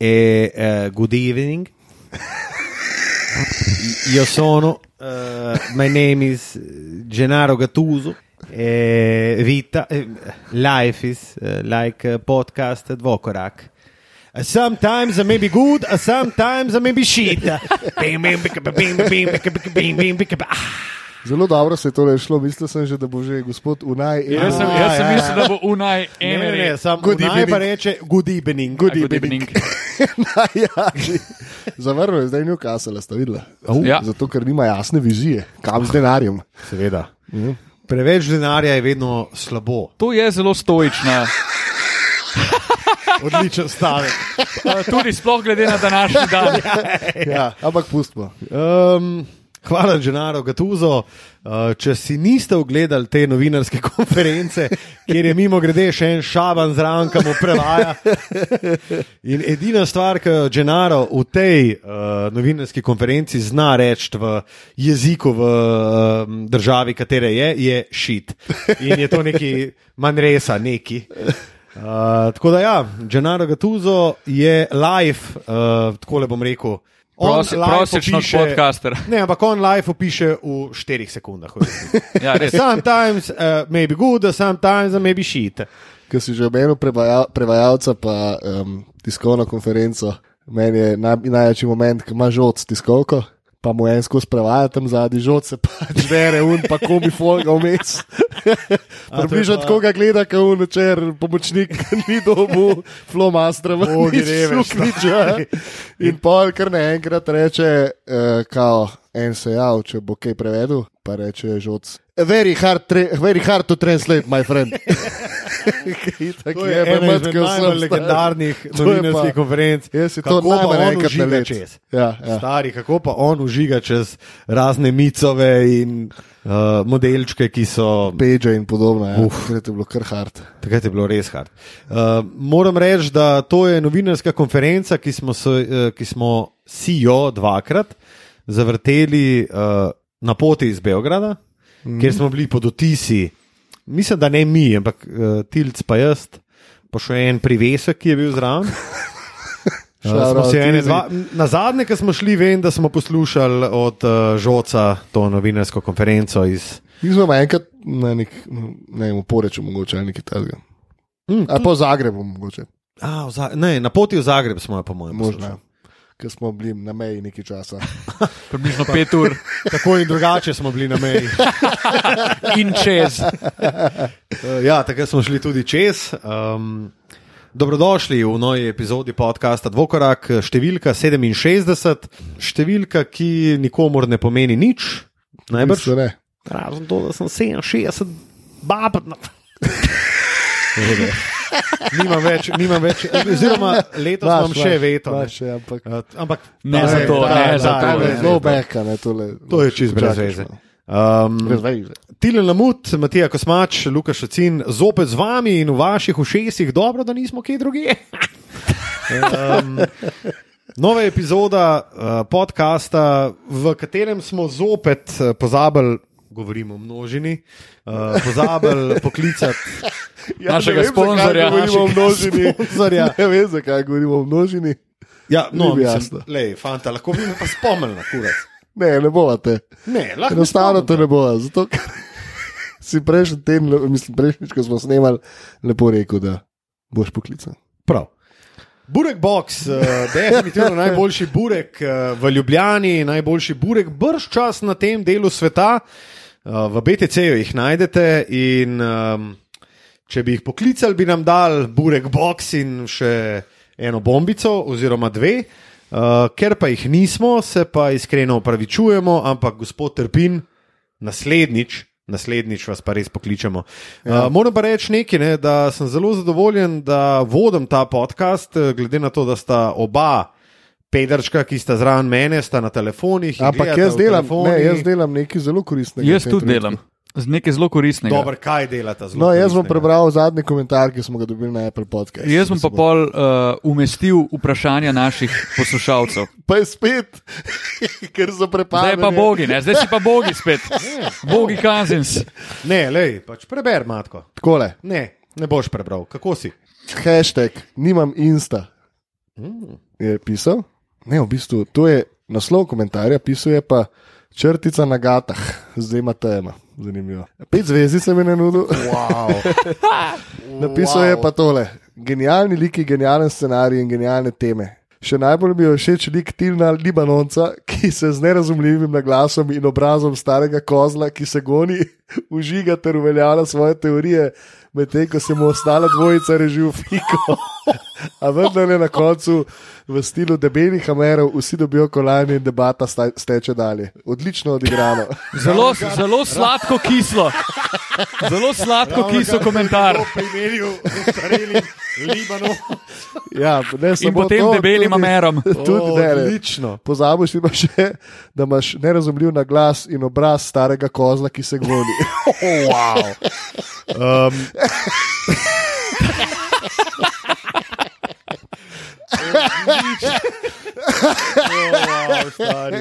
e uh, good evening. Io sono, uh, my name is Gennaro Gattuso. E vita, eh, life is uh, like a podcast at Vokorak. Uh, sometimes I may be good, uh, sometimes I may be shit. Zelo dobro se je tole šlo, mislil sem že, da bo že gospod Unaj. En... Jaz sem, jaz sem ja, ja, ja. mislil, da bo Unaj en ne, ne, sam good Unaj evening. pa reče good evening. Good A, evening. Good evening. Na, ja, Zavrnil je zdaj Newcastle, ste videli. Uh, ja. Zato, ker nima jasne vizije, kam z denarjem. Seveda. Mhm. Preveč denarja je vedno slabo. To je zelo stoična. Odličen stavek. Eh, tudi sploh glede na današnji dan. ja, ja, ampak pustimo. Um, hvala, Gennaro Gattuso. Uh, če si niste ogledali te novinarske konference, kjer je mimo grede še en šaban zraven, ki mu prevaja. In edina stvar, ki jo Gennaro v tej uh, novinarski konferenci zna reči v jeziku v uh, državi, katere je, je šit. In je to neki manresa, neki. Uh, tako da, ja, Gennaro Gattuso je live, uh, tako le bom rekel. Prosi, live prosečni opiše- podcaster. Ne, ampak on live opiše v 4 sekundah. Ja, res. sometimes uh, maybe good, sometimes maybe shit. Ker si že omenil prevaja, prevajalca, pa um, tiskovno konferenco. Meni je naj, največji moment, ko ima žoc tiskovko, pa mu en skozi prevaja tam zadnji žoc, se pač bere un, pa komi folga vmes. Približno pa- tako ga gleda, kot un večer, pomočnik ni dobu, flomastra, Bogi revež, In pol kar naenkrat reče, uh, kao, en se jav, če bo kaj prevedel, pa reče žoc. Very hard, very hard to translate, my friend. To je ena izmed najbolj legendarnih novinarskih konferenc. Jaz si to najmanj enkrat na let. čez. Ja, ja. Stari, kako pa on užiga čez razne micove in uh, modelčke, ki so. Page in podobno. Ja. Uf. Takrat je bilo kar hard. Takrat je bilo res hard. Uh, moram reči, da to je novinarska konferenca, ki smo, se, uh, ki smo si jo dvakrat zavrteli uh, na poti iz Beograda, mm kjer smo bili pod otisi. Mislim, da ne mi, ampak uh, Tilc pa jaz, pa še en privesek, ki je bil zraven. Uh, ene dva, na zadnje, ko smo šli, vem, da smo poslušali od uh, Žoca to novinarsko konferenco iz. Mi smo enkrat na nek, ne vem, Poreču mogoče ali nekaj takega. Mm, Ali pa v Zagrebu mogoče, a, v Za- ne, na poti v Zagreb smo jo, po mojem. poslušali. Ker smo bili na meji nekaj časa. Približno pet ur Tako in drugače smo bili na meji. in čez. Uh, ja, takrat smo šli tudi čez. Um, dobrodošli v novi epizodi podcasta Dvokorak, številka 67, številka, ki nikomor ne pomeni nič. Najbrž. Ne. Razen to, da sem 67, bab. Nimam več, nimam več, oziroma letos Imaš, imam še imaš, veto. ne. imaš še, ampak. Uh, ampak Ne za to, ta- ne ta- za to, ne. ta- Zelo beka, ne tole. To je čist brez veze. Um, Brez veze. Tilen Lamut, Matija Kosmač, Luka Šacin, zopet z vami in v vaših ušesih, dobro, da nismo kje drugje. um, nova epizoda uh, podcasta, v katerem smo zopet uh, pozabili, govorimo o množini, uh, pozabili poklicati Našega ne vem, sponzorja. Govorimo o Našega množini. sponzorja. Ne vem, zakaj govorimo o množini. Ja, no, mislim, jasno. lej, fanta, lahko bi me pa spomnili na kurac. Ne, ne bovate. Ne, lahko Enostavno to ne bo. Zato, ker si prejšnji teden, mislim, prejšnjič, ko smo snemali, lepo rekel, da boš poklican. Prav. Burek Box, uh, definitivno najboljši burek uh, v Ljubljani, najboljši burek, brž čas na tem delu sveta. Uh, v BTC-ju jih najdete in um, če bi jih poklicali, bi nam dal burek Box in še eno bombico oziroma dve. Uh, ker pa jih nismo, se pa iskreno opravičujemo, ampak gospod Trpin, naslednjič. Naslednjič vas pa res pokličemo. Ja. Uh, moram pa reči nekaj, ne, da sem zelo zadovoljen, da vodim ta podcast, eh, glede na to, da sta oba Pedrčka, ki sta zraven mene, sta na telefonih. in Ampak jaz delam, telefonih. ne, jaz delam nekaj zelo koristnega. Jaz tudi trenutku. delam. Z nekaj zelo koristnega. Dobro, kaj delata zelo? No, jaz bom prebral zadnji komentar, ki smo ga dobili na Apple Podcast. Jaz bom pa pol uh, umestil vprašanja naših poslušalcev. Pa je spet, ker so prepadli. Zdaj pa bogi, ne? zdaj si pa bogi spet. Bogi Kazins. Ne, lej, pač preber, matko. Takole, Ne, ne boš prebral. Kako si? hashtag, nimam insta. je pisal. Ne, v bistvu to je naslov komentarja, pisal je pa črtica na gatah, zdaj ima tema. Zanimivo. Pet zvezdic sem jim nudil. Wow. Napisal je pa tole: genialni liki, genialen scenarij in genialne teme. Še najbolj mi je všeč lik Tilna Libanonca, ki se z nerazumljivim naglasom in obrazom starega kozla, ki se goni, užiga ter uveljavlja svoje teorije, medtem ko se mu ostala dvojica reži v fiko. A vendar je na koncu v stilu debelih amerov, vsi dobijo kolajne in debata steče dalje. Odlično odigrano. Zelo, zelo sladko kislo. Zelo sladko kislo komentar. Ja, ne In potem to, debelim tudi- amerom. Tudi ne, ne. Odlično. Pozabiš pa še, da imaš nerazumljiv naglas in obraz starega kozla, ki se goni. Wow. Um, wow, stari.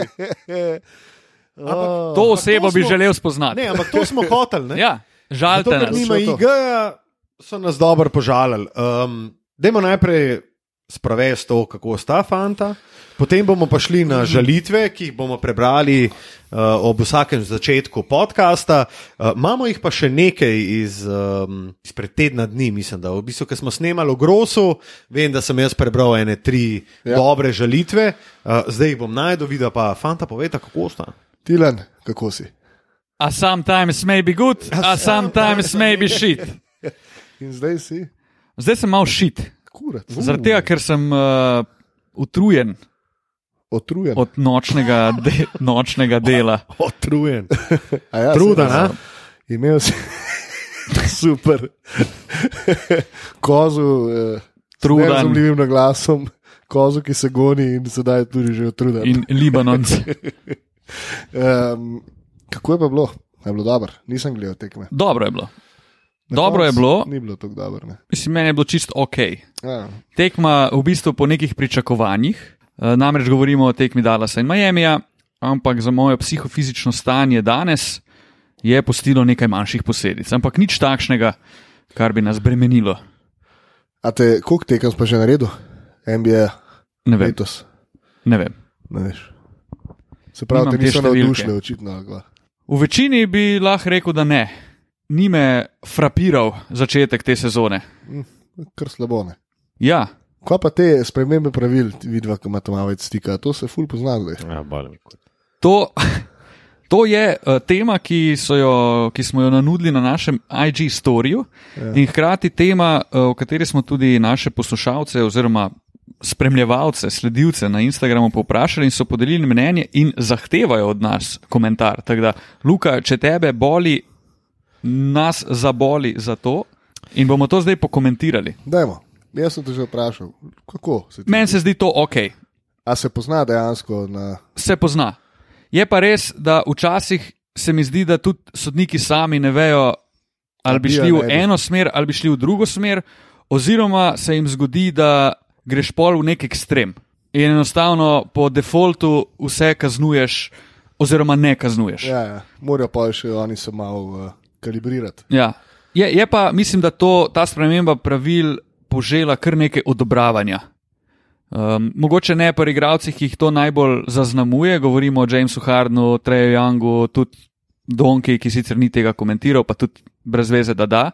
Oh, To osebo to bi smo- želel spoznati. Ne, ampak to smo hoteli. ne? Ja, Zato, žalite ker nima. IG-ja, so nas dobro požalili. Um, dajmo najprej sprovesti to, kako sta fanta, potem bomo pa šli na žalitve, ki jih bomo prebrali uh, ob vsakem začetku podcasta. Uh, imamo jih pa še nekaj iz, um, izpred tedna dni, mislim, da v bistvu, ker smo snemali v Grosu, vem, da sem jaz prebral ene tri Ja. dobre žalitve, uh, zdaj jih bom najdel, videl pa fanta, povejte, kako sta. Tilan, kako si? A sometimes may be good, a sometimes may be shit. In zdaj si? Zdaj sem mal shit. Kurat. Zaradi tega, ker sem uh, utrujen Otrujen. od nočnega, de nočnega dela. Otrujen. A ja, Truden, a? Imel si super kozu, eh, Truden. nerazumljivim naglasom, kozu, ki se goni in sedaj tudi že otruden. In Libanonci. Um, kako je pa bilo? Je bilo dobro, nisem gledal tekme. Dobro je bilo. Na Dobro je bilo. Ni bilo tako dobro. ne. Mislim, meni je bilo čisto ok. Ja. Tekma v bistvu po nekih pričakovanjih, eh, namreč govorimo o tekmi Dallasa in Miamija, ampak za moje psihofizično stanje danes je postilo nekaj manjših posledic, ampak nič takšnega, kar bi nas bremenilo. A te, koliko tekem pa že naredil? NBA Ne vem. letos. Ne vem. Ne veš. Se pravi, Nimam te niso navdušile, očitno. V večini bi lahko rekel, da ne. Ni me frapiral začetek te sezone. Kar slabo ne. Ja, Kaj pa te spremembe pravil, vidva, ki imata malo več stika, to se ful pozna zdaj. Ja, kot. to, to je uh, tema, ki, so jo, ki smo jo nanudili na našem IG storju ja. in hkrati tema, uh, o kateri smo tudi naše poslušalce oziroma spremljevalce, sledilce na Instagramu povprašali in so podelili mnenje in zahtevajo od nas komentar. Tako da, Luka, če tebe boli, nas zaboli za to in bomo to zdaj pokomentirali. Dajmo. Jaz sem te že vprašal, kako se ti. Meni se zdi to ok. A se pozna dejansko na. se pozna. Je pa res, da včasih se mi zdi, da tudi sodniki sami ne vejo, ali bi šli v eno smer ali bi šli v drugo smer, oziroma se jim zgodi, da greš pol v nek ekstrem in enostavno po defaultu vse kaznuješ, oziroma ne kaznuješ. Ja, ja. morajo pa še oni se malo uh, kalibrirati. Ja. Je, je pa, mislim, da to, ta sprememba pravil požela kar nekaj odobravanja. Um, mogoče ne pri igravcih, ki jih to najbolj zaznamuje, govorimo o Jamesu Hardnu, Treju Youngu, tudi Donki, ki sicer ni tega komentiral, pa tudi brez veze, da da,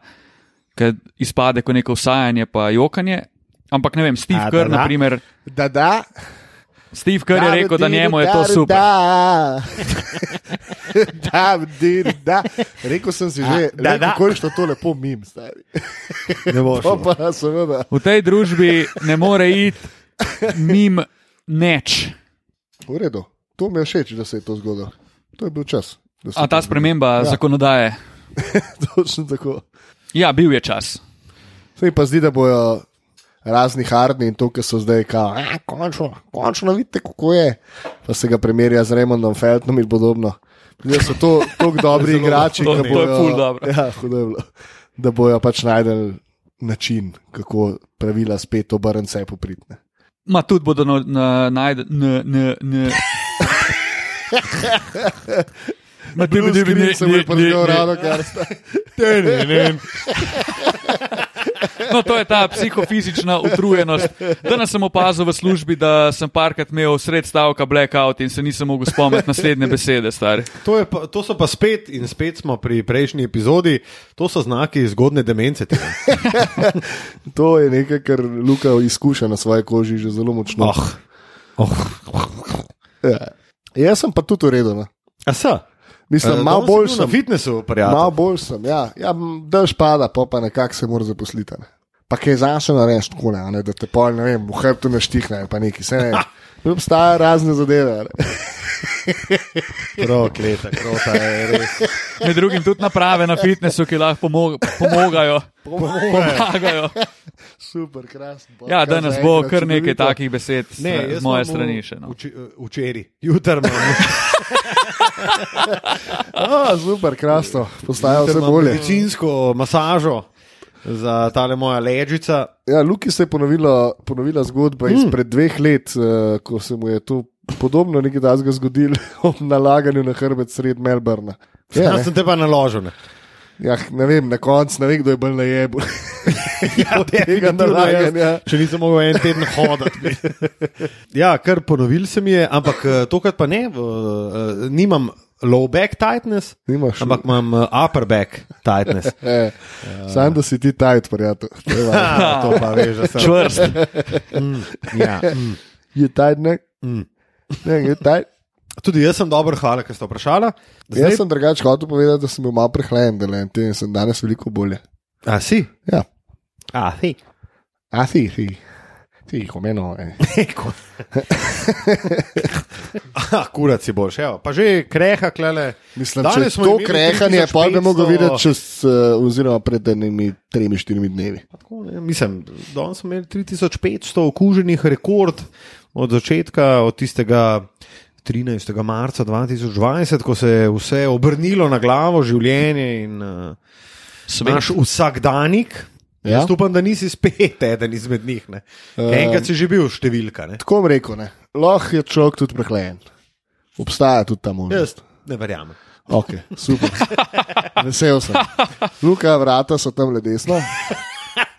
ker izpade kot neko usajanje pa jokanje. Ampak ne vem, Steve Kerr, na primer, Da, da. Steve Kerr je rekel, da njemu je to super. Da, da, da, da. Rekel sem si že, da, da, je to lepo mim, stari. Ne boš. Pa seveda. V tej družbi ne more iti mim neč. V redu, to mi je všeč, da se je to zgodilo. To je bil čas. A ta sprememba ja. Zakonodaje. Točno tako. Ja, bil je čas. Se mi pa zdi, da bojo razni hardni in to, ki so zdaj, kao, "A, končno, končno vidite, kako je. Pa se ga primerja z Raymondom Feltnom in podobno. Da so to tako dobri igrači, to- ki to je bojo, ful dobro. Ja, hudo je bilo. da bojo pač najdel način, kako pravila spet obrniti se popritne. Ma tudi bodo no, na, najdel. N, n, n. Ma tudi Bruce Green se mu je pa zdelo rado, ker sta. No, to je ta psihofizična utrujenost. Danes sem opazil v službi, da sem parkrat imel sred stavka blackout in se nisem mogel spomniti naslednje besede, stari. To, je pa, to so pa spet, in spet smo pri prejšnji epizodi, to so znaki zgodne demence. To je nekaj, kar Luka izkuša na svoji koži že zelo močno. Oh. Oh. Ja. Jaz sem pa tudi urejen. A so? Mislim, Eh, malo bolj sem. Na fitnesu, prijatelj. Malo bolj sem, ja. ja Daš pada, pa pa nekako se mora zaposliti. Ne. Pa kaj zase narediš tako, ne, ne, da te pol, ne vem, v hrbtu naštihne, pa neki se ne. Obstajajo razne zadeve. Prokleta, krota je res. Med drugim tudi naprave na fitnesu, ki lahko pomog pomogajo. Pomagajo. Super, krasno. Ja, danes bo kar nekaj takih besed Ne, z moje strani še. No. vči- Včeraj, jutri imam. A, super, krasno. Postaja vse bolje. Medicinsko masažo za tale moja leđica. Ja, Luki se je ponovila, ponovila zgodba hmm. izpred dveh let, uh, ko se mu je to podobno nekaj tasga zgodilo ob nalaganju na hrbet sred Melbourna. Ja, ne, sem te pa naložil. ne. ja, ne vem, na koncu ne vem, kdo je bolj na jebu. Ja, tega nalaganja. Če nisem mogel en teden hoditi. ja, kar ponovil se mi je, ampak eh, tokrat pa ne, v, uh, nimam low back tightness, Nimaš, ampak imam uh, upper back tightness. eh, Sam, da si ti tajt, prijatelj. To. Ha, to pa veš, da sem. Čvrst. Mm, ja, mm, Je tajt, ne? mm. Ne, je tajt. Tudi jaz sem dobro, hvala, ker ste vprašali. Jaz sem drugače hotel povedati, da sem bil malo prehlajen, da le in sem danes veliko bolje. A si? Ja, A, si. a si, si. Si, homeno. Eh. Ah, kurac si boljši, evo. pa že kreha, klele. Mislim, če smo to krehanje, pa bi 3500 mogel videti čez, uh, oziroma pred enimi tremi, štirimi dnevi. Tako, ne, Mislim, danes smo imeli 3500 okuženih, rekord od začetka, od tistega 13. marca 2020, ko se je vse obrnilo na glavo, življenje in uh, Svet. naš vsakdanik. Ja. Ja. Jaz upam, da nisi spet eden izmed njih. Ne. Um, Enkrat si že bil številka. Ne. Tako rekel, ne. lahko je človek tudi prehlajen. Obstaja tudi ta možnost. Jaz ne verjamem. Ok, super. Vesel sem. Luka, vrata so tam le desno,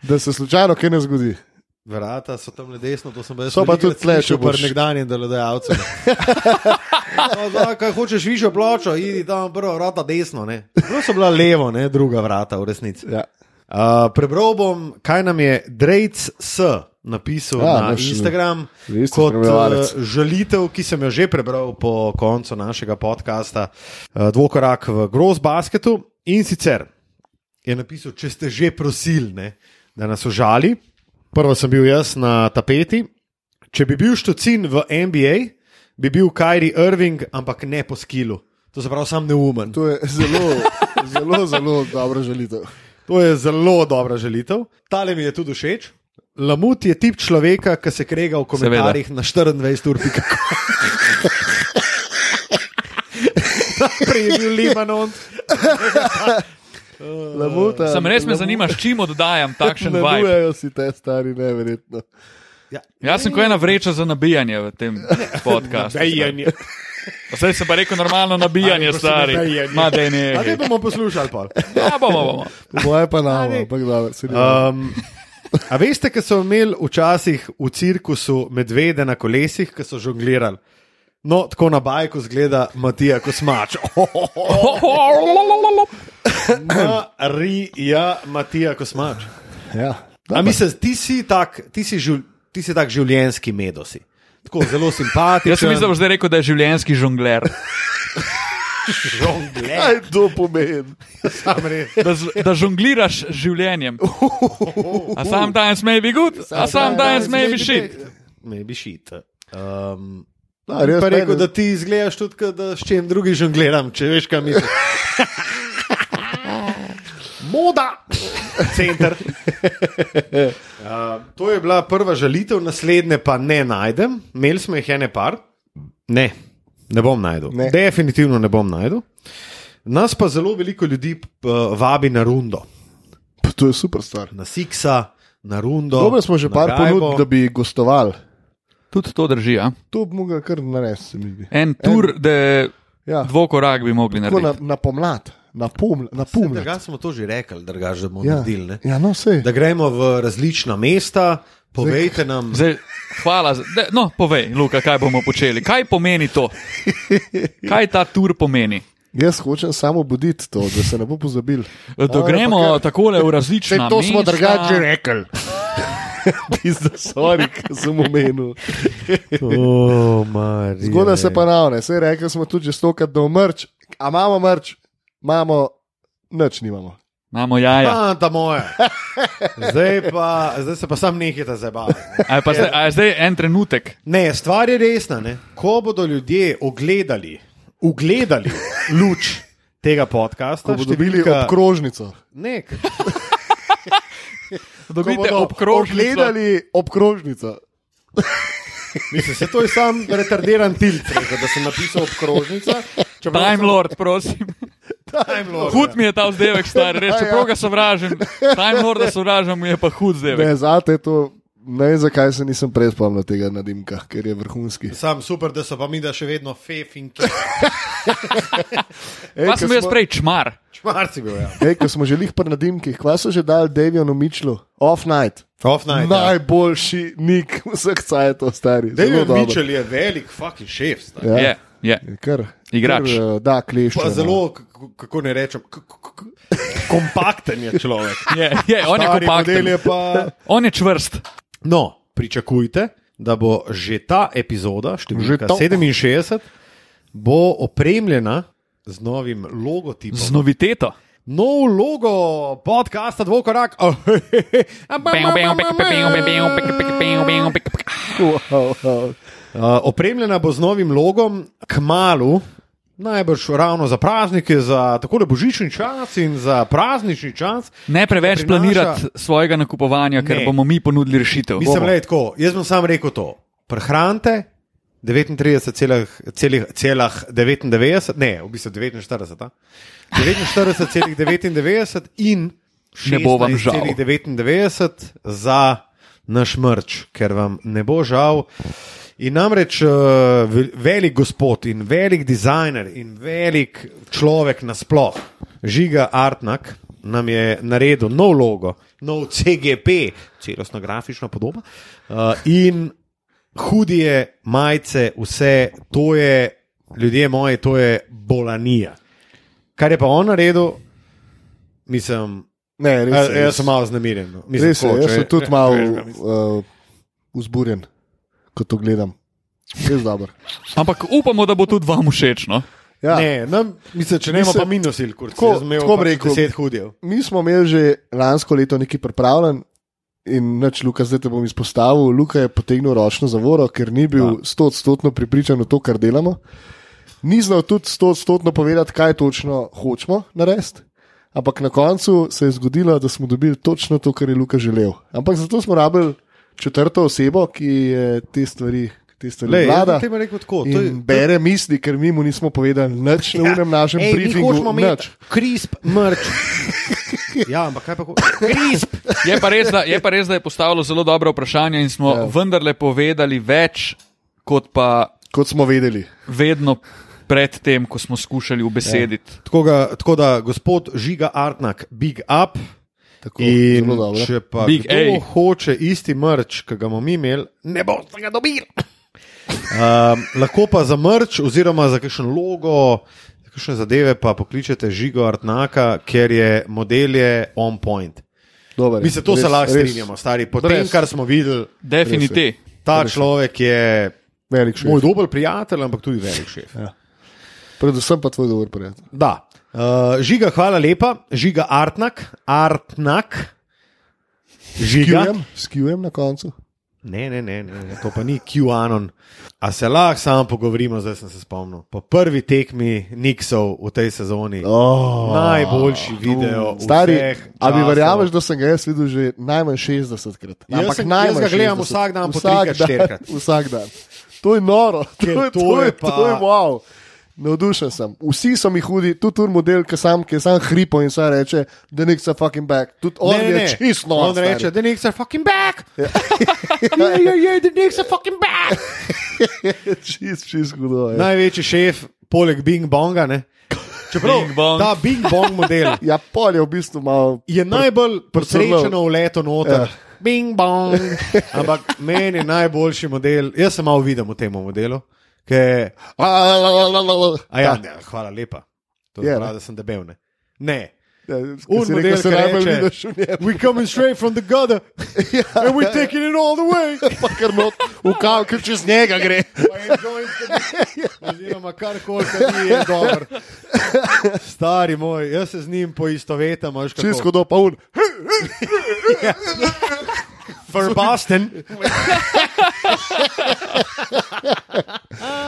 da se slučajno kaj ne zgodi. Vrata so tam le desno, to sem jaz. So pa tudi tle, pri boš- nekdanjem delodajalcu. no, da, kaj hočeš višjo pločo, idi tam prvo vrata desno. ne. Prvo so bila levo, ne druga vrata v resnici. Ja. Uh, prebral bom, kaj nam je Drejc S napisal Ja, na naš, Instagram kot spremljevalec. uh, žalitev, ki sem jo že prebral po koncu našega podcasta uh, Dvokorak v Gross Basketu. In sicer je napisal, če ste že prosili, ne, da nas užali. Prvo sem bil jaz na tapeti. Če bi bil štucin v NBA, bi bil Kyrie Irving, ampak ne po skilu. To se pravi, sam neumen. To je zelo, zelo, zelo dobra želitev. To je zelo dobra želitev. Tale mi je tudi všeč. Lamut je tip človeka, ki se krega v komentarjih na 24 ur. Prej je bil Libanon. Lamuta, Sem res me zanima, s čim oddajam takšen vibe. Nadujejo si te stari, neverjetno. Ja, Jaz sem kot ena vreča za nabijanje v tem podkastu. Dejanje. Zdaj se pa rekel normalno nabijanje, prosim, stari. Ma, daj A ne ne. bomo poslušali pa. Ja, bomo, bomo. Moje pa nam, ampak dobro, se ne. Um, a veste, kaj so imeli včasih v cirkusu medvede na kolesih, ki so žonglirali? No, tako na bajku zgleda Matija Kosmač. Marija Matija Kosmač. Ja. A mislim, ti si tak, ti si, živl, ti si tak življenjski medosi. Tako zelo simpatičen. Jaz sem mislil, da boš zdaj rekel, da je življenjski žongler. žongler. Kaj to pomeni? Sam. Da, da žongliraš z življenjem. A sometimes may be good, a sometimes may be shit. Maybe shit. Um, Da, res pa rekel, da ti izgledaš tudi, kot da s čim drugim žongliram, če veš, kaj mislim. Moda, center. Uh, to je bila prva žalitev, naslednje pa ne najdem. Imeli smo jih ene par. Ne, ne bom najdel. Ne. Definitivno ne bom najdel. Nas pa zelo veliko ljudi uh, vabi na rundo, Pa To je super stvar. na Sixa, na rundo. Dobro smo že par ponudb, da bi gostovali. Tudi to drži. Ja? To bi mogel kar narediti. En tur, da Ja. dvokorak bi mogli Tako na, narediti. na pomlad, na pum, na pum. Drugač smo to že rekli, drugač, da bomo Ja. naredili. ne. ja, no, vse. Da gremo v različna mesta, povejte nam. Zdaj, hvala. za- Da, no, povej, Luka, kaj bomo počeli. Kaj pomeni to? Kaj ta tur pomeni? Jaz hočem samo buditi to, da se ne bo pozabil. Da A, gremo ampak- takole v različna Saj to smo mesta. drugače rekli. Pizda, sorry, ki sem omenil. Oh. Zgodaj se pa navne, vse rekli smo tudi že stokrat, da mrč. A imamo mrč, imamo, nič nimamo. Imamo jaja. Fanta moja. Zdaj, pa, zdaj se pa sam zabavati. Je, pa zdaj, a je zdaj en trenutek? Ne, stvar je resna. Ne? Ko bodo ljudje ogledali, ugledali luč tega podcasta, Ko bodo dobili številka- obkrožnico. Ne, k- Dobite obkrožnico. Ogledali obkrožnico. mislim, se to je sam retardiran tilt, da sem napisal obkrožnica. čeprav Time sem- Lord, prosim. Time Lord. Hud mi je ta vzdevek, star, reče, Ja, ja. čeprav ga sovražim. Time Lorda sovražim, mu je pa hud vzdevek. Ne, zate to, ne vem, zakaj se nisem prej spomnil tega nadimka, ker je vrhunski. Sam super, da so pa mi da še vedno fef in kje. Ej, Pa ko sem jaz smo- prej čmar. Šmarci bil, ja. Ej, ko smo že lih pri nadimkih, kva so že dali Devionu Mičlu? Off night. Off night. Ja. Najboljši nik vseh cajtov, stari. Dober. Mitchell je velik fucking šef. stari. Ja. Je, Kar, Igrač. Kar, eh, da. Pa zelo, kako ne rečem, kompakten je človek. Je, je, on je kompakten. je pa. On je čvrst. No, pričakujte, da bo že ta epizoda, številka Že to. 67, bo opremljena z novim logotipom. Z noviteto. Nov logo podcasta Dvokorak. Opremljena bo z novim logom, k malu, najbrž ravno za praznike, za tako božični čas in za praznični čas. Ne preveč Prinaša- planirati svojega nakupovanja, ker Ne. bomo mi ponudili rešitev. Mislim, le tako, jaz bom sam rekel to. Prehranite 39,99, ne, v bistvu 49, a? 49,99 in Ne bo vam žal. 16,99 za naš mrč, ker vam ne bo žal. In namreč uh, velik gospod in velik dizajner in velik človek nasploh, Žiga Artnak, nam je naredil nov logo, nov CGP, celostno grafično podobo. Uh, in hudije, majice, vse to je, ljudje moji, to je bolanija. Kar je pa on naredil, mislim, Ne, res jaz, je. jaz sem malo znemirjen. no. Mislim, Res je, tako, jaz sem tudi malo uh, vzburjen, ko to gledam. Ampak upamo, da bo tudi vam všeč. No? Ja. Ne, nam, mislim, če ne imamo pa minusil, kot Tako- sem imel tako bi pač rekel. deset hudijev. Mi smo imeli že lansko leto nekaj pripravljen. In neč, Luka, zdaj te bom izpostavil. Luka je potegnil ročno zavoro, ker ni bil stotodstotno pripričan v to, kar delamo. Ni znal tudi stotodstotno povedati, kaj točno hočemo narediti. Ampak na koncu se je zgodilo, da smo dobili točno to, kar je Luka želel. Ampak zato smo rabili četrto osebo, ki je te stvari, te stvari Lej, vlada. temu rekel tako. To je, In bere misli, ker mi mu nismo povedali nič na unem našem Ej, mi briefingu. Crisp mrč. ja, ampak kaj pa crisp? Je pa res, da je, pa res, da je postavilo zelo dobro vprašanje in smo Ja. ja. vendarle povedali več, kot pa Kot smo vedeli. vedno predtem, ko smo skušali ubesediti. Ja. Tako, ga, tako da, gospod Žiga Artnak, big up. Tako, In zelo dobro. če pa Big kdo A. hoče isti mrč, ki ga bomo mi imeli, ne boste ga dobili. Um, lahko pa za mrč, oziroma za kakšen logo, za kakšne zadeve, pa pokličete Žigo Artnaka, ker je model je on point. Dober, je. Mi se to Res- se lahko res strinjamo, stari. Po tem, kar smo videli, Definitivno. ta človek je Velik šef. moj dober prijatelj, ampak tudi velik šef. Predvsem pa tvoj dober prijatelj. Da. Uh, žiga, hvala lepa, žiga Artnak, Artnak. Žiga. Skjujem, skjujem na koncu. Ne, ne, ne, ne, to pa ni QAnon. A se lahko samo pogovorimo, zdaj sem se spomnil. Po prvi tekmi Nixov v tej sezoni. Oh, Najboljši video. Stari, a mi časov. verjameš, da sem ga jaz videl že najmanj 60 krat? Jaz Ampak sem- najmanj jaz ga gledam 60. vsak dan Vsak trikrat, dan, štirikrat. Vsak dan. To je noro, to, Ker je, to to, je je, pa- to je wow. Navdušen sem. Vsi so mi hudi, tudi tur model, ki sam, ki sam hripo in sam reče, da nik se fucking back. Tudi on Ne, je ne. čist nor. On stari. reče, the Knicks are fucking back. yeah, yeah, yeah, the Knicks are fucking back. čist, čist hudo. je. Največji šef, poleg Bing Bonga, ne? Čeprav Bing bong. ta Bing Bong model Ja, je v bistvu malo. je najbolj presrečeno v leto noter. Ja. Bing bong. Ampak meni je najboljši model. Jaz sem malo videl v tem modelu. Ja, ne, hvala lepa. To je Je, ne? da sem debel. Ne. ne. Se ki najbolj reče, vidiš v njem. We coming straight from the gutter and we're taking it all the way. Pa kar not, v kav, ker čez njega gre. Ki Oziroma, kar ni je dobro. Stari moj, jaz se z njim poistovetam. Čisto do pa un. For Boston.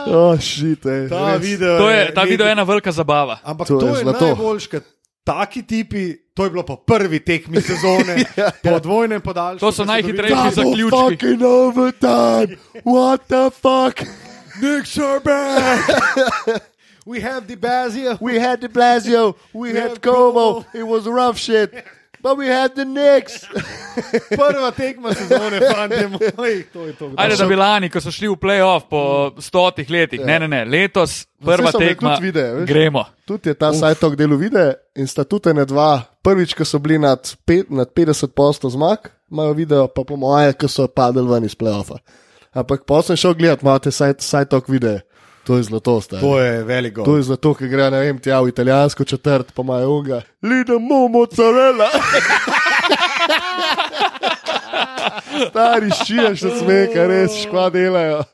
Oh, shit, ej, Ta res. video, To je, ta nekaj- video je ena velika zabava. Ampak To to, je to je, zlato. najboljš, ker taki tipi, to je bilo po prvi tekmi sezone, po dvojnem podaljšku. To so najhitrejši zaključki. fucking overtime. What the fuck? Nick Serban! We have the Bazia. We had the Blasio, we, We had had Como, Como. it was rough shit. But we had the Knicks. Prva tekma sezone, fanti moji. To je to. Ajde, da bi lani, ko so šli v playoff po stotih letih. Ne, ne, ne, letos prva imeli tekma. tudi videe, veš. Gremo. Tudi je ta sajtok delo vide in sta tudi ne dva. Prvič, ko so bili nad, pet, nad 50 postov zmag, imajo video, pa po moje, ko so padli ven iz playoffa. Ampak pa sem šel gledat, imate sajtok videe. To je zlato, stari. To je velik gol. To je zato, ker gre ne vem, tja v italijansko četrt, pa imajo unga. Lidemo mozzarella. Stari šiješ od smeha, res škva delajo.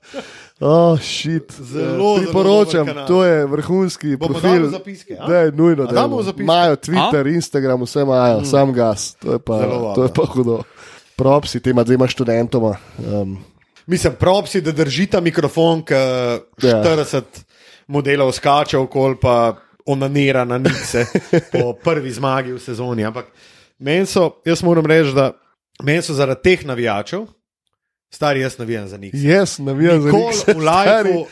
Oh, shit. Zelo, Eh, Priporočam, zelo to je vrhunski Bomo profil. zapiske, a? Da, je nujno. A zapiske? Imajo Twitter, Instagram, vse imajo, mm. sam gas. To je pa, to je pa hudo. Propsi tema dvema študentoma. Um, Mislim, propsi, da držita mikrofon, ki Ja. 40 modelov skače okoli, pa onanira na nice po prvi zmagi v sezoni. Ampak meni so, jaz moram reči, da meni so zaradi teh navijačev, stari jaz navijam za njih. jaz navijam za Nikoli njih. v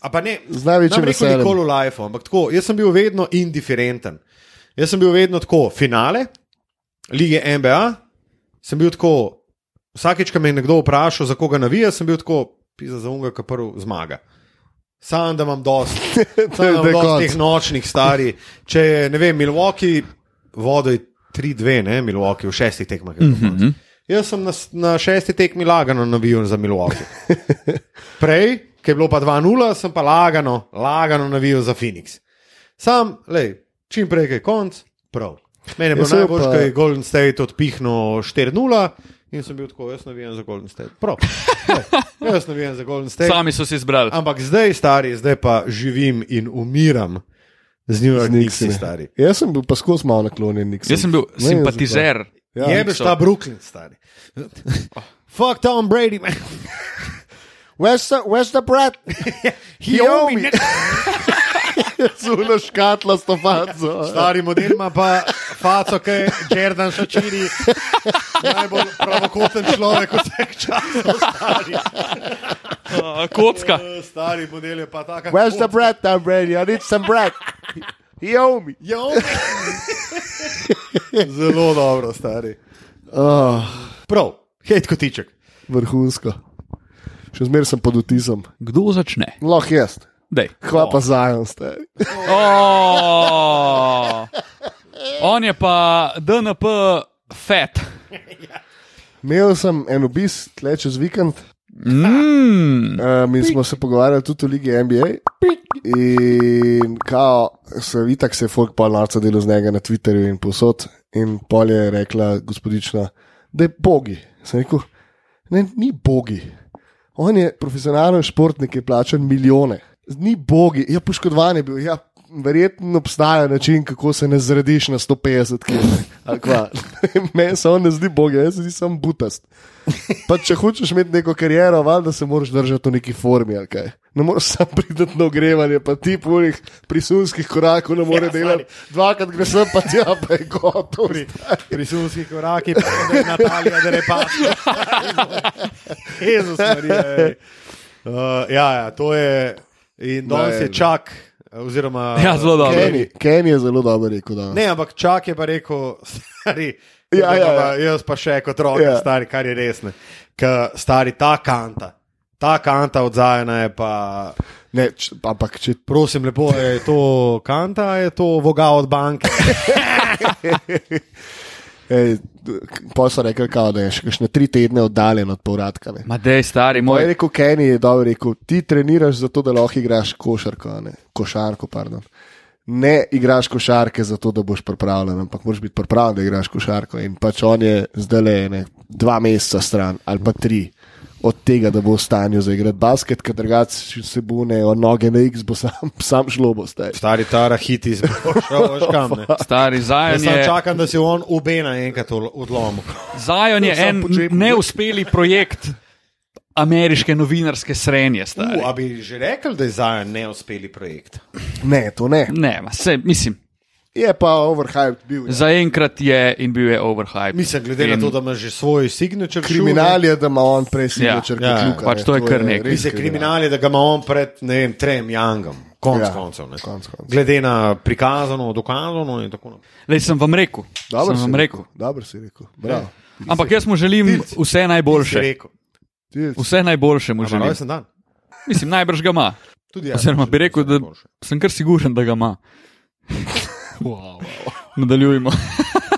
a pa ne, Z največjim veseljem. nikoli v lifeu, ampak tako, jaz sem bil vedno indiferenten. Jaz sem bil vedno tako, finale, lige NBA, sem bil tako, vsakeč, ko me je nekdo vprašal, za koga navija, sem bil tako, pisa za unga, ki prvi zmaga. Sam, da imam dosti, teh nočnih starih. Če je, ne vem, Milwaukee, vodo je 3-2, ne, Milwaukee v šestih tekmah. bilo konec. Jaz sem na, na šesti tekmi lagano navijal za Milwaukee. Prej, ki je bilo pa 2-0, sem pa lagano, lagano navijal za Phoenix. Sam, lej, čim prej je konc, prav. Mene je bilo najbolj, ko je Golden State odpihnil 4-0 in sem bil tako, jaz navijam za Golden State. Prav. Lej, jaz navijam za Golden State. Sami so si izbrali. Ampak zdaj, stari, zdaj pa živim in umiram z New York Knicks, Knicksi. stari. Jaz sem bil pa skozi malo naklonjen. Nixon. Jaz sem bil je simpatizer. Ja, Jebeš ta Brooklyn, stari. Fuck Tom Brady, man. Where's the, where's the brat? He owe me. Zuno škatlo s to faco. Stari model ima pa faco, ki je Jordan Šačiri, najbolj pravokoten človek vseh časov. Stari. Uh, kocka. Eh, stari model je pa taka. Where's the brat, Tom Brady? I need some brat. He owe me. Jo. Zelo dobro, stari. Oh, Prav, hej, kotiček. vrhunsko. Še zmeraj sem pod vtisom. Kdo začne? Lahko jaz. Dej. Hvala pa zajem, stari. Oh, on je pa DNP fat. Imel sem en obisk tle čez vikend. Mm. Uh, mi smo se pogovarjali tudi o Ligi NBA. In kao, se vidi, tako se je folk pol narca delo z njega na Twitterju in posod. In pol je rekla gospodična, da je bogi. Sem rekel, ne, ni bogi. On je profesionalen športnik, ki je plačan milijone. Ni bogi, je poškodovan je bil. Ja, verjetno obstaja način, kako se ne zrediš na 150 km. Meni se on ne zdi bogi, jaz se zdi samo butast. Pa če hočeš imeti neko kariero, valjda se moraš držati v neki formi. Ne moreš samo priti na ogrevanje, pa ti polih prisunskih korakov ne more Ja, delati. Dvakrat greš sem pa pa je gotov. Pri sunskih korakih, pa je Natalija, da ne pa. Jezus Marija. Uh, ja, ja, to je. In danes Ne, je čak, oziroma. Ja, zelo dobro. Kenny, Kenny je zelo dobro rekel. Da. Ne, ampak čak je pa rekel, stari. Ja, ja, ja. Jaz pa še kot rok, Ja. stari, kar je res. ne. Ker stari ta kanta, ta kanta od Zajana je pa. Ne, č, ampak če Prosim, lepo, je to kanta, je to voga od banke. Ej, Pol so rekli, kao, da je še kakšne tri tedne oddaljen od povratka. Ne. Ma dej, stari Moj je rekel, Kenny je dobro rekel, ti treniraš zato, da lahko igraš košarko, ne košarko. Pardon. Ne igraš košarke zato, da boš pripravljen, ampak moraš biti pripravljen, da igraš košarko. In pač on je zdaj le dva meseca stran ali pa tri od tega, da bo v stanju za igrati basket, ker drugače se bo ne od noge na X, bo sam, sam šlo bo zdaj. Stari tara hiti zbošal, veš kam. Ne? Stari Jaz Zajon samo je, čakam, da si on obena enkrat odl- odlomil. Zion je en neuspeli projekt ameriške novinarske srenje. stari. Uh, a bi že rekel, da je Zajon neuspeli projekt? Ne, to ne. Ne, se, mislim, Je pa overhyped bil. Ja. zaenkrat je in bil je overhyped. Mislim, glede in... Na to, da ima že svoj signature Kriminal je, da ima on prej si Ja, večer ja, kot Luka. pač ne, to je kar nekaj. Mislim, kriminal je, da ga ima on pred ne vem, trem Youngom. Konc Ja, ja, koncev. ne. konec koncev. Glede na prikazano, dokazano in tako naprej. Lej, sem vam rekel. Dobro sem si vam rekel. Dobro si rekel. Bravo. Ampak jaz mu želim Tilc. vse najboljše. rekel. Ti- Vse najboljše mu želim. dan. Mislim, najbrž ga ima. Oziroma bi rekel, da sem kar siguren, da ga ima. Wow, wow. Nadaljujmo.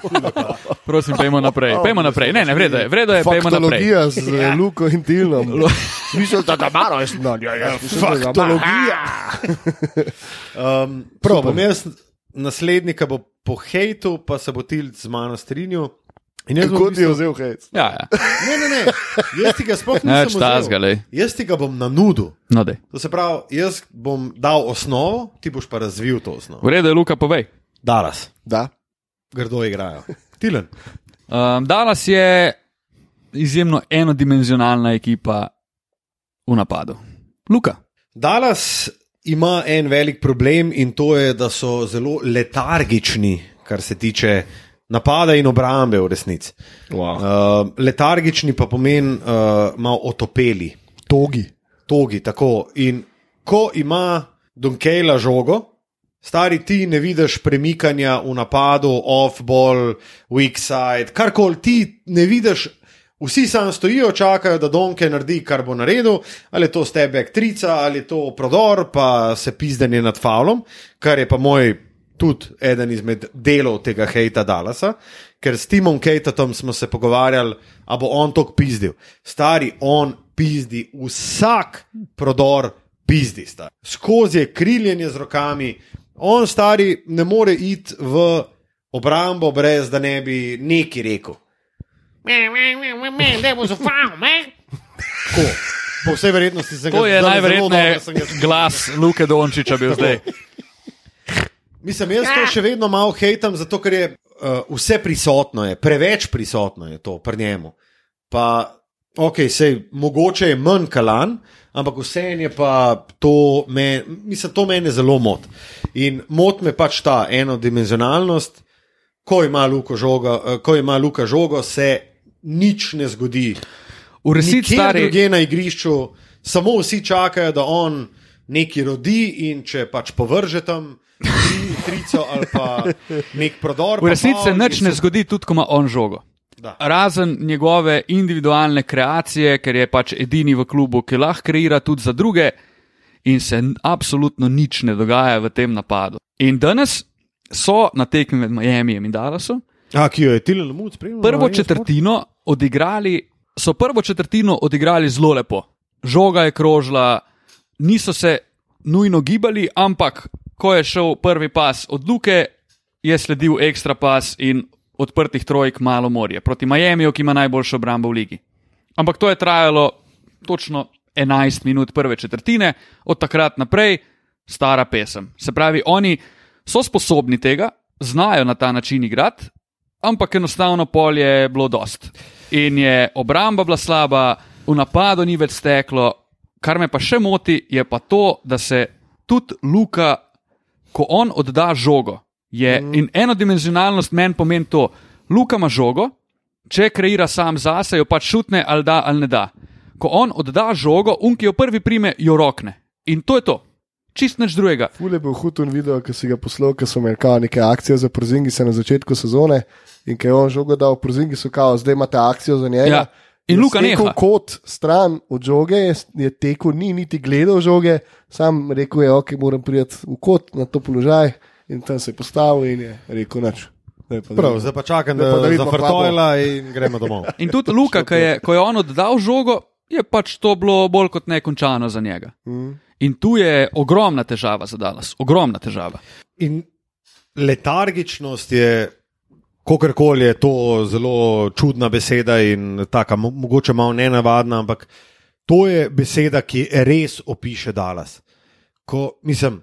Prosim, pejmo naprej. Pejmo naprej. Ne, ne, vredo je, vredo je, pejmo naprej. Faktologija z ja. Luko in Tilnom. Mislim, da ima rojsten dan. Ja, ja, faktologija. Um, prav, bom jaz naslednika bo po hejtu, pa se bo Tilc z mano strinjal. In jaz v ti je vzel hec? Ja, ja. Ne, ne, ne. Jaz ti ga sploh Ne več nisem tazga, vzel. lej. Jaz ti ga bom nanudil. No, dej. To se pravi, jaz bom dal osnovo, ti boš pa razvil to osnovo. V redu je, Luka, povej. Dallas, Da. grdo igrajo. Tilen. Um, Dallas je izjemno enodimenzionalna ekipa v napadu. Luka. Dallas ima en velik problem in to je, da so zelo letargični, kar se tiče napada in obrambe v resnici. Wow. Uh, letargični pa pomeni uh, malo otopeli, Togi. togi. Tako. In ko ima Dunkela žogo, stari ti ne vidiš premikanja v napadu, off-ball, weak side, karkoli ti ne vidiš. Vsi samo stojijo, čakajo, da Donke naredi, kar bo naredil, ali je to stebek trica, ali je to prodor, pa se pizdenje nad Favlom, kar je pa moj tudi eden izmed delov tega hejta Dallasa, ker s Timom Kejtatom smo se pogovarjali, a bo on to pizdil. Stari, on pizdi vsak prodor, pizdi sta. Skozi je kriljenje z rokami, on stari ne more iti v obrambo, brez da ne bi neki rekel. Was a foul, man. Tako. Po vsej verjetnosti se ga To je najverjetneje sem glas Luke Dončiča bil zdaj. Mislim, jaz to še vedno malo hejtam, zato ker je uh, vse prisotno, je, preveč prisotno je to pri njemu. Pa, ok, sej, mogoče je manj kalan, ampak vseeno je pa to, me, mislim, to mene zelo mot. In mot me pač ta enodimenzionalnost, ko ima Luka žogo, uh, ko ima Luka žogo, se nič ne zgodi. V resnici, stari, drugje na igrišču, samo vsi čakajo, da on nekaj rodi in če pač povrže tam tri, trico ali pa nek prodor. v resnici se nič je ne zgodi, tudi ko ima on žogo. Da. Razen njegove individualne kreacije, ker je pač edini v klubu, ki lahko kreira tudi za druge, in se absolutno nič ne dogaja v tem napadu. In danes so na tekmi med Miamijem in Dallasom A, ki jo je Tilen Lamut spremljal? prvo četrtino odigrali, so prvo četrtino odigrali zelo lepo. Žoga je krožila, niso se nujno gibali, ampak ko je šel prvi pas od Luke, je sledil ekstra pas in odprtih trojk malo morje proti Miamiju, ki ima najboljšo obrambo v ligi. Ampak to je trajalo točno 11 minut prve četrtine, od takrat naprej stara pesem. Se pravi, oni so sposobni tega, znajo na ta način igrati, ampak enostavno polje je bilo dost. In je obramba bila slaba, v napadu ni več steklo. Kar me pa še moti, je pa to, da se tudi Luka, ko on odda žogo, je mm. in enodimenzionalnost meni pomeni to. Luka ima žogo, če kreira sam zase, jo pač šutne ali da ali ne da. Ko on odda žogo, unki jo prvi prime, jo rokne. In to je to. Čist nič drugega. Fule je bil hudun video, ki si ga poslal, ki so imeli kao neke akcije za Prozingi se na začetku sezone in ki je on žogo dal Prozingi, so kao, zdaj imate akcijo za njega. Ja. In je Luka stekel neha. kot stran od žoge, je, je tekel, ni niti gledal žoge, sam rekel je, ok, moram priti v kot na to položaj in tam se je postavil in je rekel, pa Prav, gremo." zdaj pa čakam, da, da da vidimo, zafrtojla in gremo domov. In tudi Luka, ki je, ko je on oddal žogo, je pač to bilo bolj kot nekončano za njega. Mm. In tu je ogromna težava za Dallas, ogromna težava. In letargičnost je, kakorkoli je to zelo čudna beseda in tako, mo mogoče malo nenavadna, ampak to je beseda, ki res opiše Dallas. Ko, mislim,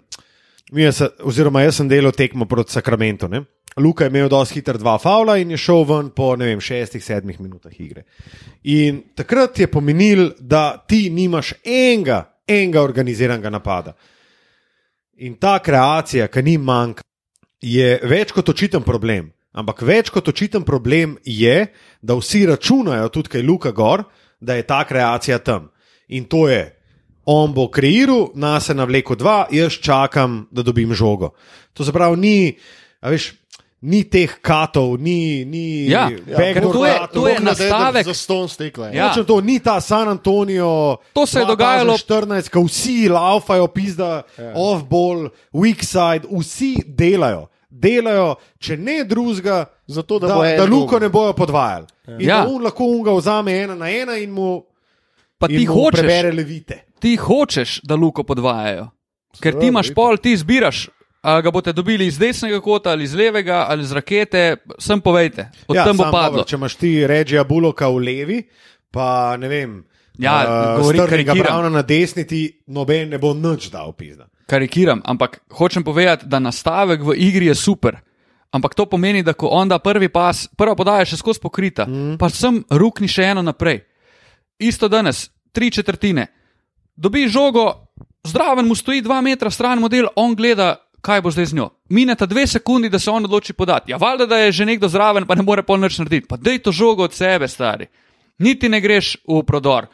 se- oziroma jaz sem delal tekmo proti Sakramentu. Ne? Luka je imel dosti hiter dva faula in je šel ven po vem, šestih, sedmih minutah igre. In takrat je pomenil, da ti nimaš enega, enega organiziranega napada. In ta kreacija, ki ni manjka, je več kot očiten problem. Ampak več kot očiten problem je, da vsi računajo, tudi kaj Luka Gor, da je ta kreacija tam. In to je, on bo kreiral, nas je navlekel dva, jaz čakam, da dobim žogo. To se pravi, ni, a veš, ni teh katov, ni, ni Ja, backdoor to je- katov. to je nastavek- Za ston stekla. Ja. Točno to, ni ta San Antonijo. To se je dogajalo- 14, ko vsi laufajo, pizda, Ja. off-ball, weak side, vsi delajo. Delajo, če ne drugega, Zato, da da, da. Luko ne bojo podvajali. Ja. In Ja. da on lahko unga vzame ena na ena in mu, Pa in ti mu hočeš, prebere levite. Ti hočeš, da Luko podvajajo. Ker ti imaš pol, ti izbiraš. A ga boste dobili iz desnega kota ali iz levega ali iz rakete, sem povejte, od ja, tam bo padlo. Dobro, če imaš ti Reggija Buloka v levi, pa ne vem. Ja, uh, govori karikiram. Browna na desni, ti noben ne bo nič dal, pizda. Karikiram, ampak hočem povedati, da nastavek v igri je super. Ampak to pomeni, da ko on da prvi pas, prva podaja še skozi pokrita, mm. pa sem rukni še eno naprej. Isto danes, tri četrtine. Dobi žogo, zdraven mu stoji dva metra stran model, on gleda, kaj bo zdaj z njo. Mineta dve sekundi, da se on odloči podati. Ja, valjda, da je že nekdo zraven, pa ne more pol nič narediti. Pa dej to žogo od sebe, stari. Niti ne greš v prodor.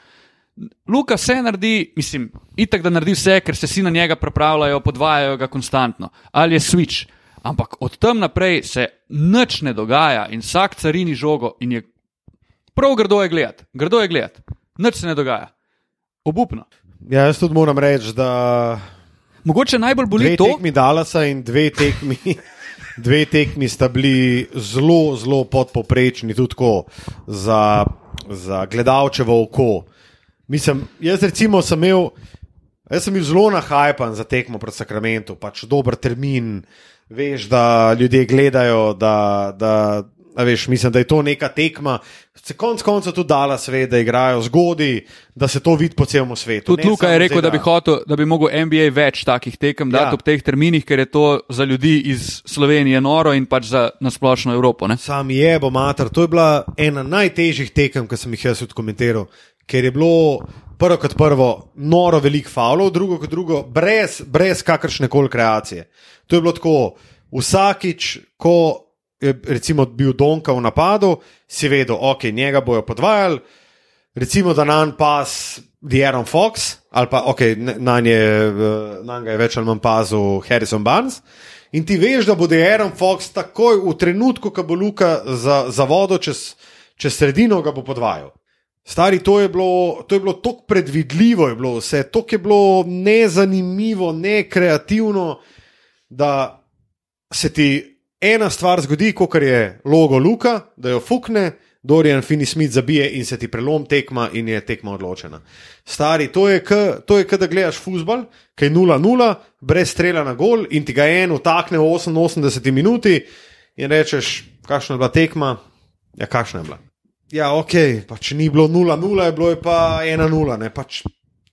Luka vse naredi, mislim, itak da naredi vse, ker se vsi na njega pripravljajo, podvajajo ga konstantno. Ali je switch. Ampak od tam naprej se nič ne dogaja in vsak carini žogo in je prav grdo je gledati, grdo je gledati. Nič se ne dogaja. Obupno. Ja, jaz tudi moram reči, da Mogoče najbolj boli dve to, tekmi Dalasa in dve tekmi, dve tekmi sta bili zelo, zelo podpoprečni, tudi tako za, za gledalčevo oko. Mislim, jaz recimo sem imel, jaz sem bil zelo nahajpan za tekmo pred Sakramentu, pač dober termin, veš, da ljudje gledajo, da, da a veš, mislim, da je to neka tekma. Se konc koncev tudi dala svet, da igrajo zgodi, da se to vidi po celem svetu. tudi Luka je rekel, da bi hotel, da bi mogel NBA več takih tekem dati Ja. ob teh terminih, ker je to za ljudi iz Slovenije noro in pač za nasplošno Evropo. Ne? Sam je, bo mater. To je bila ena najtežjih tekem, ki sem jih jaz tudi komentiral, ker je bilo prvo kot prvo noro velik faulov, drugo kot drugo, brez, brez kakršne koli kreacije. To je bilo tako, vsakič, ko recimo bil Donka v napadu, si vedel, ok, njega bojo podvajali, recimo da na en pas Dieron Fox, ali pa ok, na njega je več ali manj pazil Harrison Barnes. In ti veš, da bo Aaron Fox takoj v trenutku, ko bo Luka za, za vodo čez, čez sredino, ga bo podvajal. Stari, to je bilo, to je bilo tako predvidljivo, je bilo vse, tako je bilo nezanimivo, nekreativno, da se ti ena stvar zgodi, kot je logo Luka, da jo fukne, Dorian Finney Smith zabije in se ti prelom tekma in je tekma odločena. Stari, to je, k, to je, k, da gledaš futbol, ki je 0-0, brez strela na gol in ti ga en utakne v 88 minuti in rečeš, kakšna je bila tekma, ja, kakšna je bila. Ja, ok, pač ni bilo 0-0, je bilo je pa 1-0, ne pač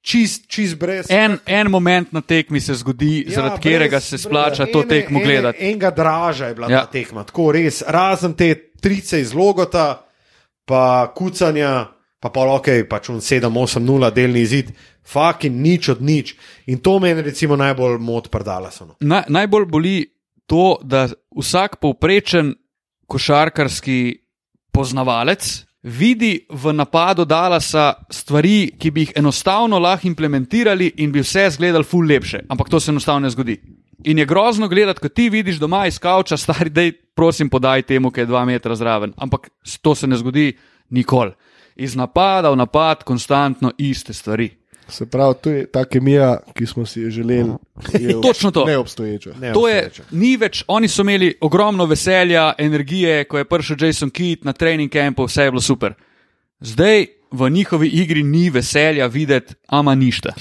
čist, čist brez. En, en moment na tekmi se zgodi, ja, zaradi katerega se splača to tekmo gledati. Enega draža je bila Ja. ta tekma, tako res, razen te trice iz logota, pa kucanja, pa pa ok, pač un 7-8-0 delni izid, fucking nič od nič. In to meni recimo najbolj mod prdala. No. Na, najbolj boli to, da vsak povprečen košarkarski poznavalec vidi v napadu Dalasa stvari, ki bi jih enostavno lahko implementirali in bi vse izgledali ful lepše, ampak to se enostavno ne zgodi. In je grozno gledati, ko ti vidiš doma iz kavča, stari, da prosim, podaj temu, ki je dva metra zraven. Ampak to se ne zgodi nikoli. iz napada v napad, konstantno iste stvari. Se pravi, to je ta kemija, ki smo si jo želeli. je Točno to. Neobstoječa. Ne To je, ni več, oni so imeli ogromno veselja, energije, ko je prišel Jason Keat na trening campu, vse je bilo super. Zdaj v njihovi igri ni veselja videti, ama ništa.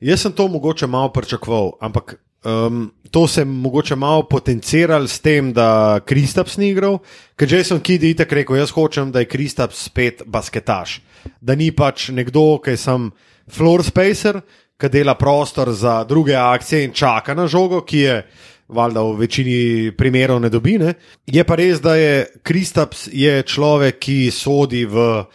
Jaz sem to mogoče malo pričakoval, ampak um, to se je mogoče malo potenciral s tem, da Kristaps ni igral, ker Jason Kidd je itak rekel: Jaz hočem, da je Kristaps spet basketaš. Da ni pač nekdo, ki je sam floor spacer, ki dela prostor za druge akcije in čaka na žogo, ki je. Valjda v večini primerov ne dobi. Ne? Je pa res, da je Kristaps je človek, ki sodi v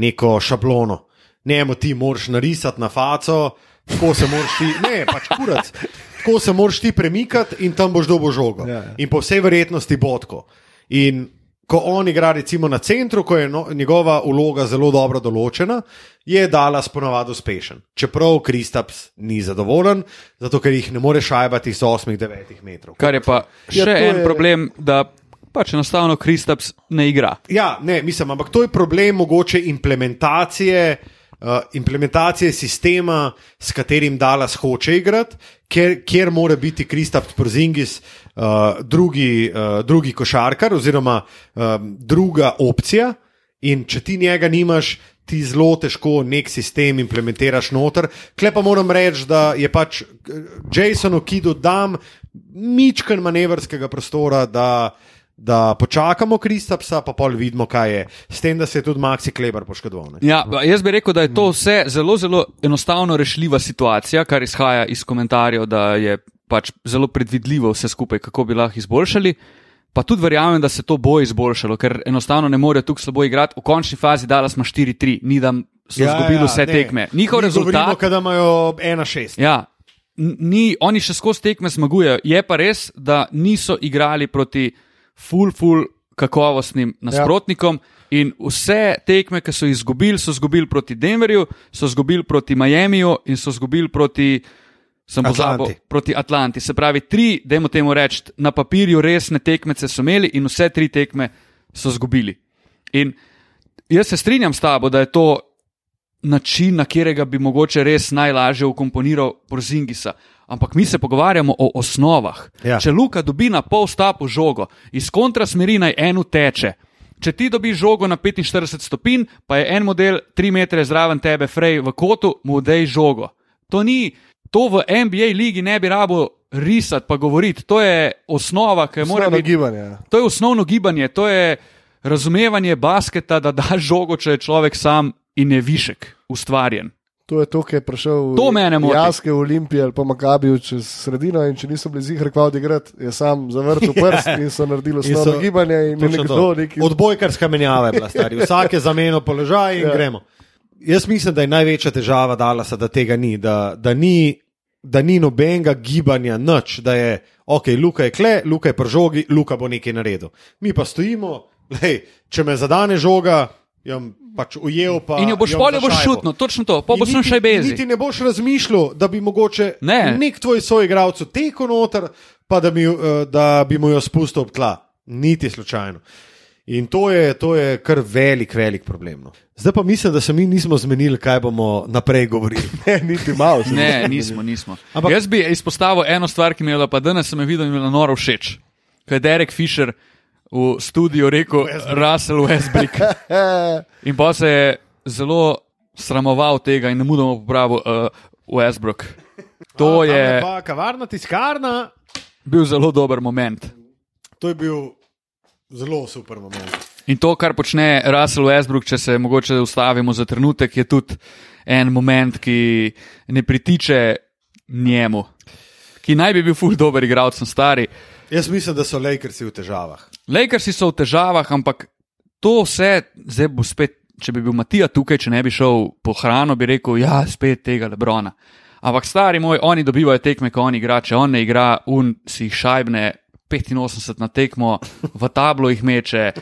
neko šablono. Njemu ti moraš narisati na faco, tako se moraš ti, ne, pač kurac. Tako se moraš ti premikati in tam boš dobo žogo. Ja, ja. In po vsej verjetnosti bodko. In ko on igra recimo na centru, ko je no, njegova vloga zelo dobro določena, je Dallas ponovadi uspešen. Čeprav Kristaps ni zadovoljen, zato ker jih ne more šajbati z 8-9 metrov. Kar je pa Ja, še to en je- problem, da pač enostavno Kristaps ne igra. Ja, ne, mislim, ampak to je problem mogoče implementacije. Uh, implementacije sistema, s katerim Dallas hoče igrati, ker, kjer mora biti Kristaps Porzingis uh, drugi, uh, drugi košarkar oziroma uh, druga opcija. In če ti njega nimaš, ti zelo težko nek sistem implementiraš noter. Klej pa moram reči, da je pač Jasonu Kidu dam mičken manevrskega prostora, da, da počakamo Kristapsa, pa pol vidimo, kaj je. S tem, da se je tudi Maxi Kleber poškodoval. ne. Ja, jaz bi rekel, da je to vse zelo, zelo enostavno rešljiva situacija, kar izhaja iz komentarjev, da je pač zelo predvidljivo vse skupaj, kako bi lahko izboljšali. Pa tudi verjamem, da se to bo izboljšalo, ker enostavno ne morejo tukaj slabo igrati. V končni fazi dala smo 4-3, ni da so ja, izgubili vse ne. tekme. Njihov Mi rezultat. Govorimo, da imajo 1-6. Ja, ni, oni še skozi tekme zmagujejo. Je pa res, da niso igrali proti full, full kakovostnim nasprotnikom. Ja. In vse tekme, ki so izgubili, so izgubili proti Denverju, so izgubili proti Miamiju in so izgubili proti, sem pozabil, Atlanti. proti Atlanti. Se pravi, tri, dajmo temu reči, na papirju resne tekmece so imeli in vse tri tekme so izgubili. In jaz se strinjam s tabo, da je to način, na katerega bi mogoče res najlažje ukomponiral Porzingisa. Ampak mi se pogovarjamo o osnovah. Ja. Če Luka dobi na pol stapu žogo, iz kontrasmeri naj eno teče. Če ti dobiš žogo na 45 stopinj, pa je en model 3 metre zraven tebe, frej v kotu, mu dej žogo. To ni, to v NBA ligi ne bi rabo risati, pa govoriti. To je osnova, ki mora Osnovno biti. gibanje. ja. To je osnovno gibanje, to je razumevanje basketa, da daš žogo, če je človek sam in je višek, ustvarjen. To je to, ki je prišel To mene. Jaske v Olimpiji ali pa Makabiju čez sredino in če niso bili zihar kvav odigrati, je sam zavrtel prst in so naredili osnovno gibanje in nekdo neki. Odbojkarska menjava je bila stari. Vsak je zamenil položaj in Ja. ja. gremo. Jaz mislim, da je največja težava Dalasa, da tega ni, da, da ni, da ni nobenega gibanja, nič, da je, ok, Luka je kle, Luka je pri žogi, Luka bo nekaj naredil. Mi pa stojimo, lej, če me zadane žoga, jam pač ujel. Pa, In jo boš polje boš šajbo. šutno, točno to, pa boš še bezi. Niti ne boš razmišljal, da bi mogoče Ne. nek tvoj soigralec tekel noter, pa da bi, eh, da bi mu jo spustil ob tla. Niti slučajno. In to je, to je kar velik, velik problem. No. Zdaj pa mislim, da se mi nismo zmenili, kaj bomo naprej govorili. Ne, niti malo. Ne, nismo nismo. Ampak- Jaz bi izpostavil eno stvar, ki mi je bila pa danes, sem videl in mi je bila noro všeč. Ko je Derek Fisher v studiu rekel Russell Westbrook. In pa se je zelo sramoval tega in ne mudoma popravil uh, Westbrook. To A, je Pa kavarna tiskarna, bil zelo dober moment. to je bil zelo super moment. In to, kar počne Russell Westbrook, če se mogoče ustavimo za trenutek, je tudi en moment, ki ne pritiče njemu, ki naj bi bil ful dober igralec, sem stari. Jaz mislim, da so Lakersi v težavah. Lakersi so v težavah, ampak to vse, zdaj bo spet, če bi bil Matija tukaj, če ne bi šel po hrano, bi rekel, ja, spet tega Lebrona. Ampak stari moj, oni dobivajo tekme, ko on igra, če on ne igra, un si jih šajbne 85 na tekmo, v tablo jih meče.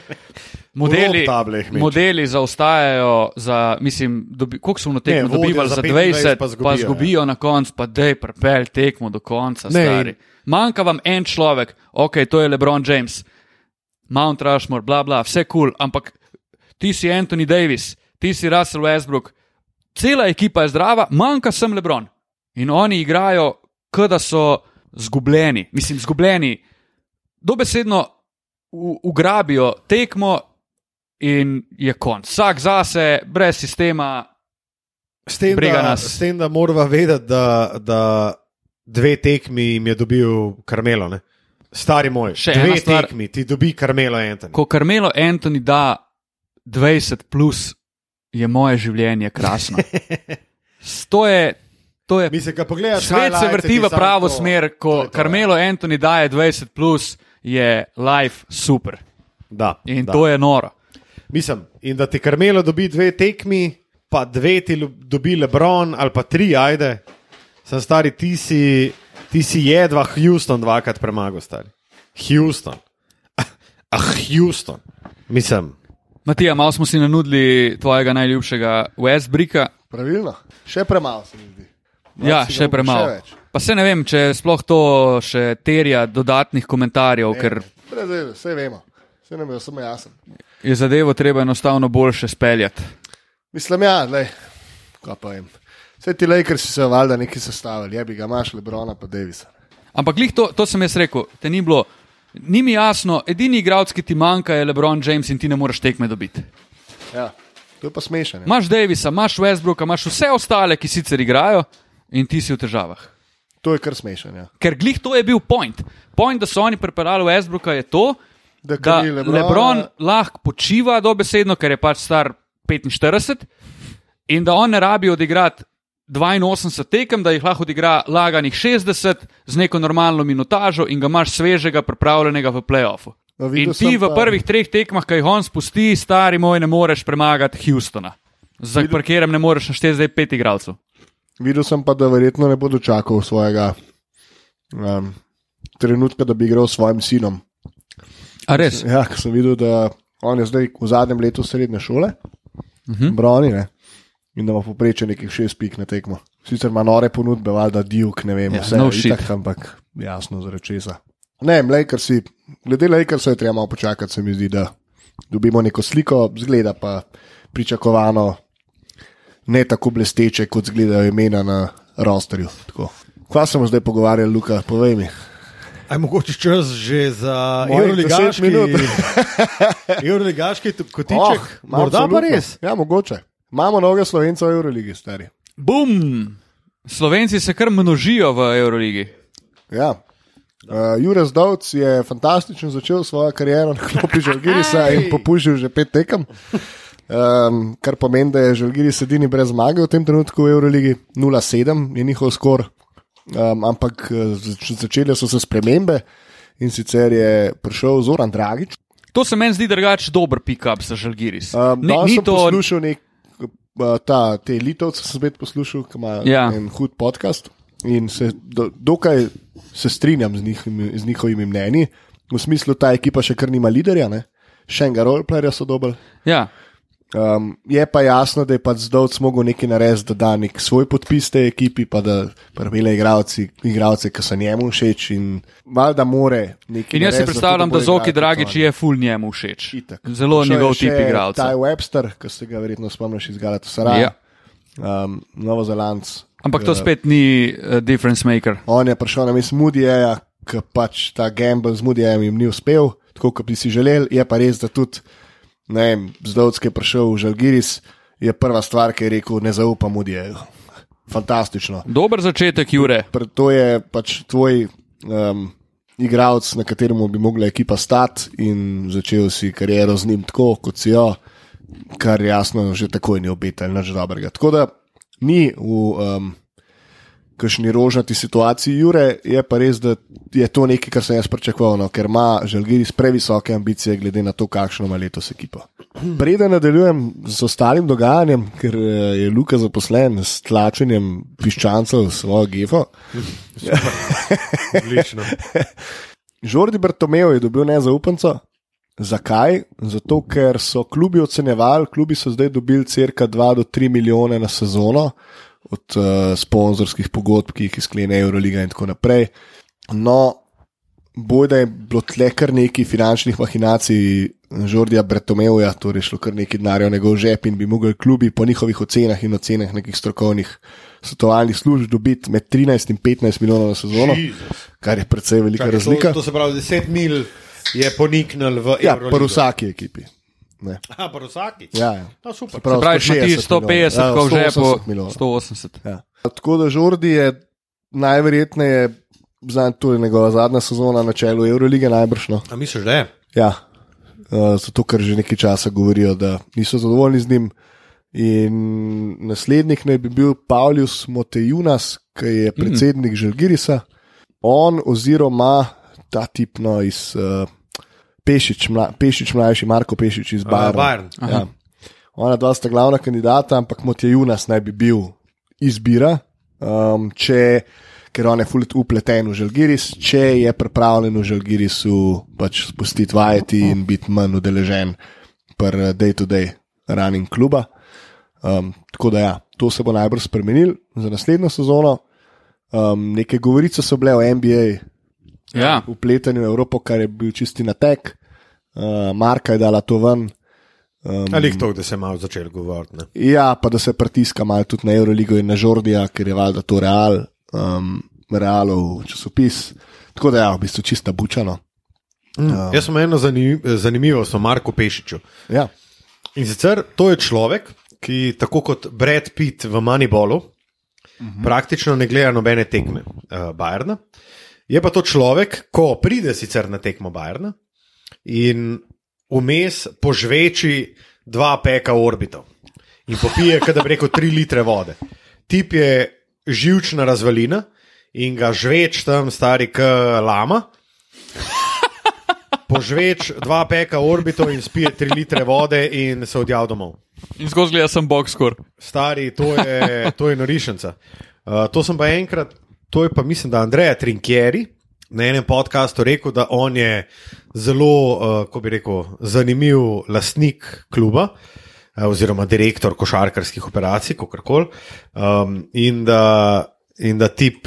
Modeli, jih meče. modeli zaostajajo za, mislim, dobi, koliko so na tekmo vodijo dobivali za za 25, 20, pa pa zgubijo, pa zgubijo na koncu, pa dej prepel tekmo do konca. Ne, Manjka vam en človek, ok, to je LeBron James, Mount Rushmore, bla bla, vse kul, cool, ampak ti si Anthony Davis, ti si Russell Westbrook, cela ekipa je zdrava, manjka sem Lebron. In oni igrajo, kot da so zgubljeni, mislim, zgubljeni. Dobesedno ugrabijo tekmo in je konc. Vsak zase, brez sistema. S tem, da, s tem, da moramo vedeti, da, da dve tekmi jim je dobil Karmelo. Ne? Stari moj, Še dve stvar. tekmi ti dobi Karmelo Anthony. Ko Karmelo Anthony da 20, plus, je moje življenje krasno. To je, to je Mislim, pogledaš, Svet se vrti ti v pravo to- smer, to ko je to, Karmelo Anthony daje 20, plus, je life super. Da, In da. to je noro. Mislim, in da ti Karmelo dobi dve tekmi, pa dve ti dobi Lebron ali pa tri, ajde. Sem stari, ti si, ti si jedva Houston dvakrat premagal, stari. Houston. Ah, Houston. Mislim, Matija, malo smo si nanudili tvojega najljubšega Westbrika. Pravilno, še premalo se mi zdi. Ja, Malo ga še premalo. več. Pa se ne vem, če sploh to še terja dodatnih komentarjev, ker Brez veze, vse vemo, vse nam je samo jasno. je zadevo treba enostavno boljše speljati. Mislim, ja, kaj pa vem. Vse ti Lakers so se valjda neki sestavili, je bi ga imaš Lebrona pa Davisa. Ampak glih to, to sem jaz rekel, te ni bilo. Ni mi jasno, edini igralec, ki ti manjka, je LeBron James in ti ne moreš tekme dobiti. Ja, to je pa smešno. Imáš Davisa, imaš Westbrooka, imaš vse ostale, ki sicer igrajo in ti si v težavah. To je kar smešno. Ja. Ker glih to je bil point. Point, da so oni pripeljali Westbrooka, je to, Da, da Lebrona- Lebron lahko počiva dobesedno, ker je pač star 45 in da on ne rabi odigrati 82 tekem, da jih lahko odigra laganih 60 z neko normalno minutažo in ga imaš svežega, pripravljenega v playoffu. No, In ti v pa- prvih treh tekmah, ki jih on spusti, stari moj, ne moreš premagati Houstona, za katerem ne moreš našteti zdaj pet igralcev. Videl sem pa, da verjetno ne bo dočakal svojega um, trenutka, da bi igral s svojim sinom. A res? Ja, ker sem videl, da on je zdaj v zadnjem letu srednje šole, uh Mhm. -huh. broni ne, in da ima poprečje nekih šest pik na tekmo. Sicer ima nore ponudbe, valjda Duke, ne vem, Ja, vse no itak, shit. ampak jasno zaradi česa. Ne, Lakersi, glede Lakersa je treba malo počakati, se mi zdi, da dobimo neko sliko, zgleda pa pričakovano ne tako blesteče, kot zgledajo imena na rosterju. Tako. Kva smo zdaj pogovarjali, Luka, povej mi. aj mogoče čas že za. Euroligaški t- kotiček. Oh, Morda pa absolutno. res. Ja, mogoče. Imamo mnogo slovencev v Euroligi, stari. Bum! Slovenci se kar množijo v Euroligi. Ja. Uh, Jurek Zdovc je fantastično začel svojo kariero na klopi Žalgirisa in popuščal že pet tekem. Um, kar pomeni, da je Žalgiris edini brez zmage v tem trenutku v Euroligi, 0-7 je njihov skor. Um, ampak eh, zač začele so se spremembe in sicer je prišel Zoran Dragič. To se meni zdi drugač dober pick-up za Žalgiris. Um, Ne- ni to- poslušal nek, uh, ta, te Litovce, sem spet poslušal, ki ima Ja. en hud podcast in se do, dokaj se strinjam z, njihovimi, z njihovimi mnenji. V smislu, ta ekipa še kar nima liderja, ne? še enega roleplayerja so dobili. Ja. Um, je pa jasno, da je pač zdovc mogel nekaj narediti, da da nek svoj podpis tej ekipi, pa da prvele igravci, igravce, ki so njemu všeč in valjda more nekaj. In jaz si predstavljam, da bo Zoki Dragič je full njemu všeč. Itak. Zelo je njegov tip igralca. Taj Webster, ki ste ga verjetno spomniš iz Galatasaraja. Ja. Um, Novozelandc. Ampak to Eh, spet ni uh, difference maker. On je prišel na mesto Moodyja, ki pač ta gamble z Moodyjem jim ni uspel, tako kot bi si želeli. Je pa res, da tudi, ne vem, zdovc, ki je prišel v Žalgiris, je prva stvar, ki je rekel: ne zaupam Moodyju. Fantastično. Dober začetek, Jure. To je pač tvoj um, igralec, na katerem bi mogla ekipa stati in začel si kariero z njim tako, kot si jo, kar jasno že takoj ni obetal nič dobrega. Tako da ni v um, kakšni rožnati situaciji, Jure, je pa res, da je to nekaj, kar sem jaz pričakoval, no, ker ima Žalgiris previsoke ambicije, glede na to, kakšno ima letos ekipa. Preden nadaljujem z ostalim dogajanjem, ker eh, je Luka zaposlen s tlačenjem piščancev v svojo gefo. Odlično. Žordi Bartomeu je dobil nezaupanco. Zakaj? Zato, ker so klubi ocenjevali, klubi so zdaj dobili crka 2 do 3 milijone na sezono od uh, sponzorskih pogodb, ki jih sklene Euroliga in tako naprej. No, boj, da je bilo tle kar nekaj finančnih mahinacij Žordija Bretomeuja, torej šlo kar nekaj denarja v njegov žep in bi mogli klubi po njihovih ocenah in ocenah nekih strokovnih svetovalnih služb dobiti med 13 in 15 milijonov na sezono, kar je precej velika Čakaj, razlika. To, to se pravi, 10 mil je poniknil v Ja, Euroligo. pa v vsaki ekipi. Aha, vsaki. Ja, ja. No, super. Prav, Pravi, če ti 160 150, milijonov. kot Ja, žepu, 180 milijonov. 180. Ja. Tako da Žordi je najverjetneje, znam, to je njegova zadnja sezona na čelu Eurolige, najbrž. No. A misliš, da je? Ja, uh, zato ker že nekaj časa govorijo, da niso zadovoljni z njim. In naslednik naj bi bil Pavlius Motejunas, ki je predsednik mm. Žalgirisa. On oziroma ta tip no, iz uh, Pešič, mla, Pešič mlajši, Marko Pešič iz. Bayern. Ja. Ona dva sta glavna kandidata, ampak Motejunas naj bi bil izbira, um, če, ker on je fully upleten v Žalgiris, če je pripravljen v Žalgirisu pač spustiti vajeti in biti manj udeležen pri day-to-day running kluba. Um, tako da ja, to se bo najbrž spremenil za naslednjo sezono. Um, neke govorice so bile o NBA, Ja. upletanju v Evropo, kar je bil čisti natek. Uh, Marka je dala to ven. Um, Ali to, da se je malo začel govoriti. ne? Ja, pa da se pritiska malo tudi na Euroligo in na Žordija, ker je valjda to real, um, realov časopis. Tako da, ja, v bistvu čista bučano. Mm. Jaz sem eno zanim, zanimivost o Marku Pešiču. Ja. In sicer to je človek, ki tako kot Brad Pitt v Moneyballu, uh -huh. praktično ne gleda nobene tekme uh, Bajerna. Je pa to človek, ko pride sicer na tekmo Bajerna in vmes požveči dva peka orbitov in popije, kada bi rekel, tri litre vode. Tip je živčna razvalina in ga žveč tam stari k lama. Požveč dva peka orbitov in spije tri litre vode in se odjav domov. In skozi gleda sem box score. Stari, to je, to je norišnica. Uh, to sem pa enkrat, to je pa mislim, da Andreja Trinkieri na enem podkastu rekel, da on je zelo, uh, ko bi rekel, zanimiv lastnik kluba. uh, Oziroma, direktor košarkarskih operacij, kako koli. Um, in, da- in da tip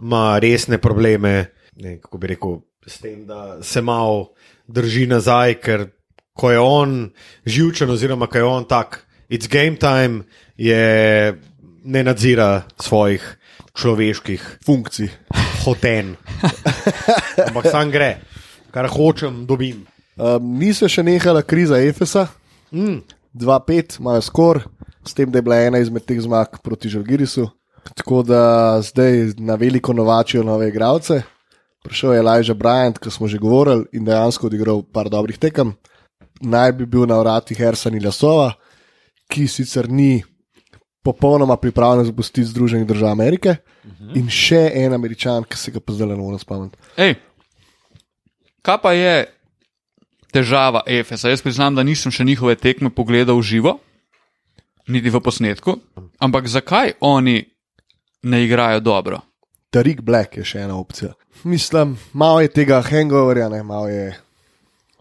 ima resne probleme, ne, kako bi rekel, s tem, da se malo drži nazaj, ker ko je on živčen, oziroma ko je on tak, it's game time, je ne nadzira svojih človeških Funkcij. hoten. Ampak sam gre, kar hočem, dobim. Um, ni se še nehala kriza Efesa, Mm. 2-5, imajo skor, s tem, da je bila ena izmed teh zmag proti Žalgirisu. Tako da zdaj na veliko novačijo nove igralce. Prišel je Elijah Bryant, ki smo že govorili in dejansko odigral par dobrih tekem. Naj bi bil na vratih Ersani Lasova, ki sicer ni popolnoma pripravljen zapustiti Združenih držav Amerike, uh -huh. in še en američan, ki se ga pa zdaj ne morem spomniti. Ej, kaj pa je težava EFS-a? Jaz priznam, da nisem še njihove tekme pogledal v živo, niti v posnetku. Ampak zakaj oni ne igrajo dobro? Tarik Black je še ena opcija. Mislim, malo je tega hangoverja, ne, malo je.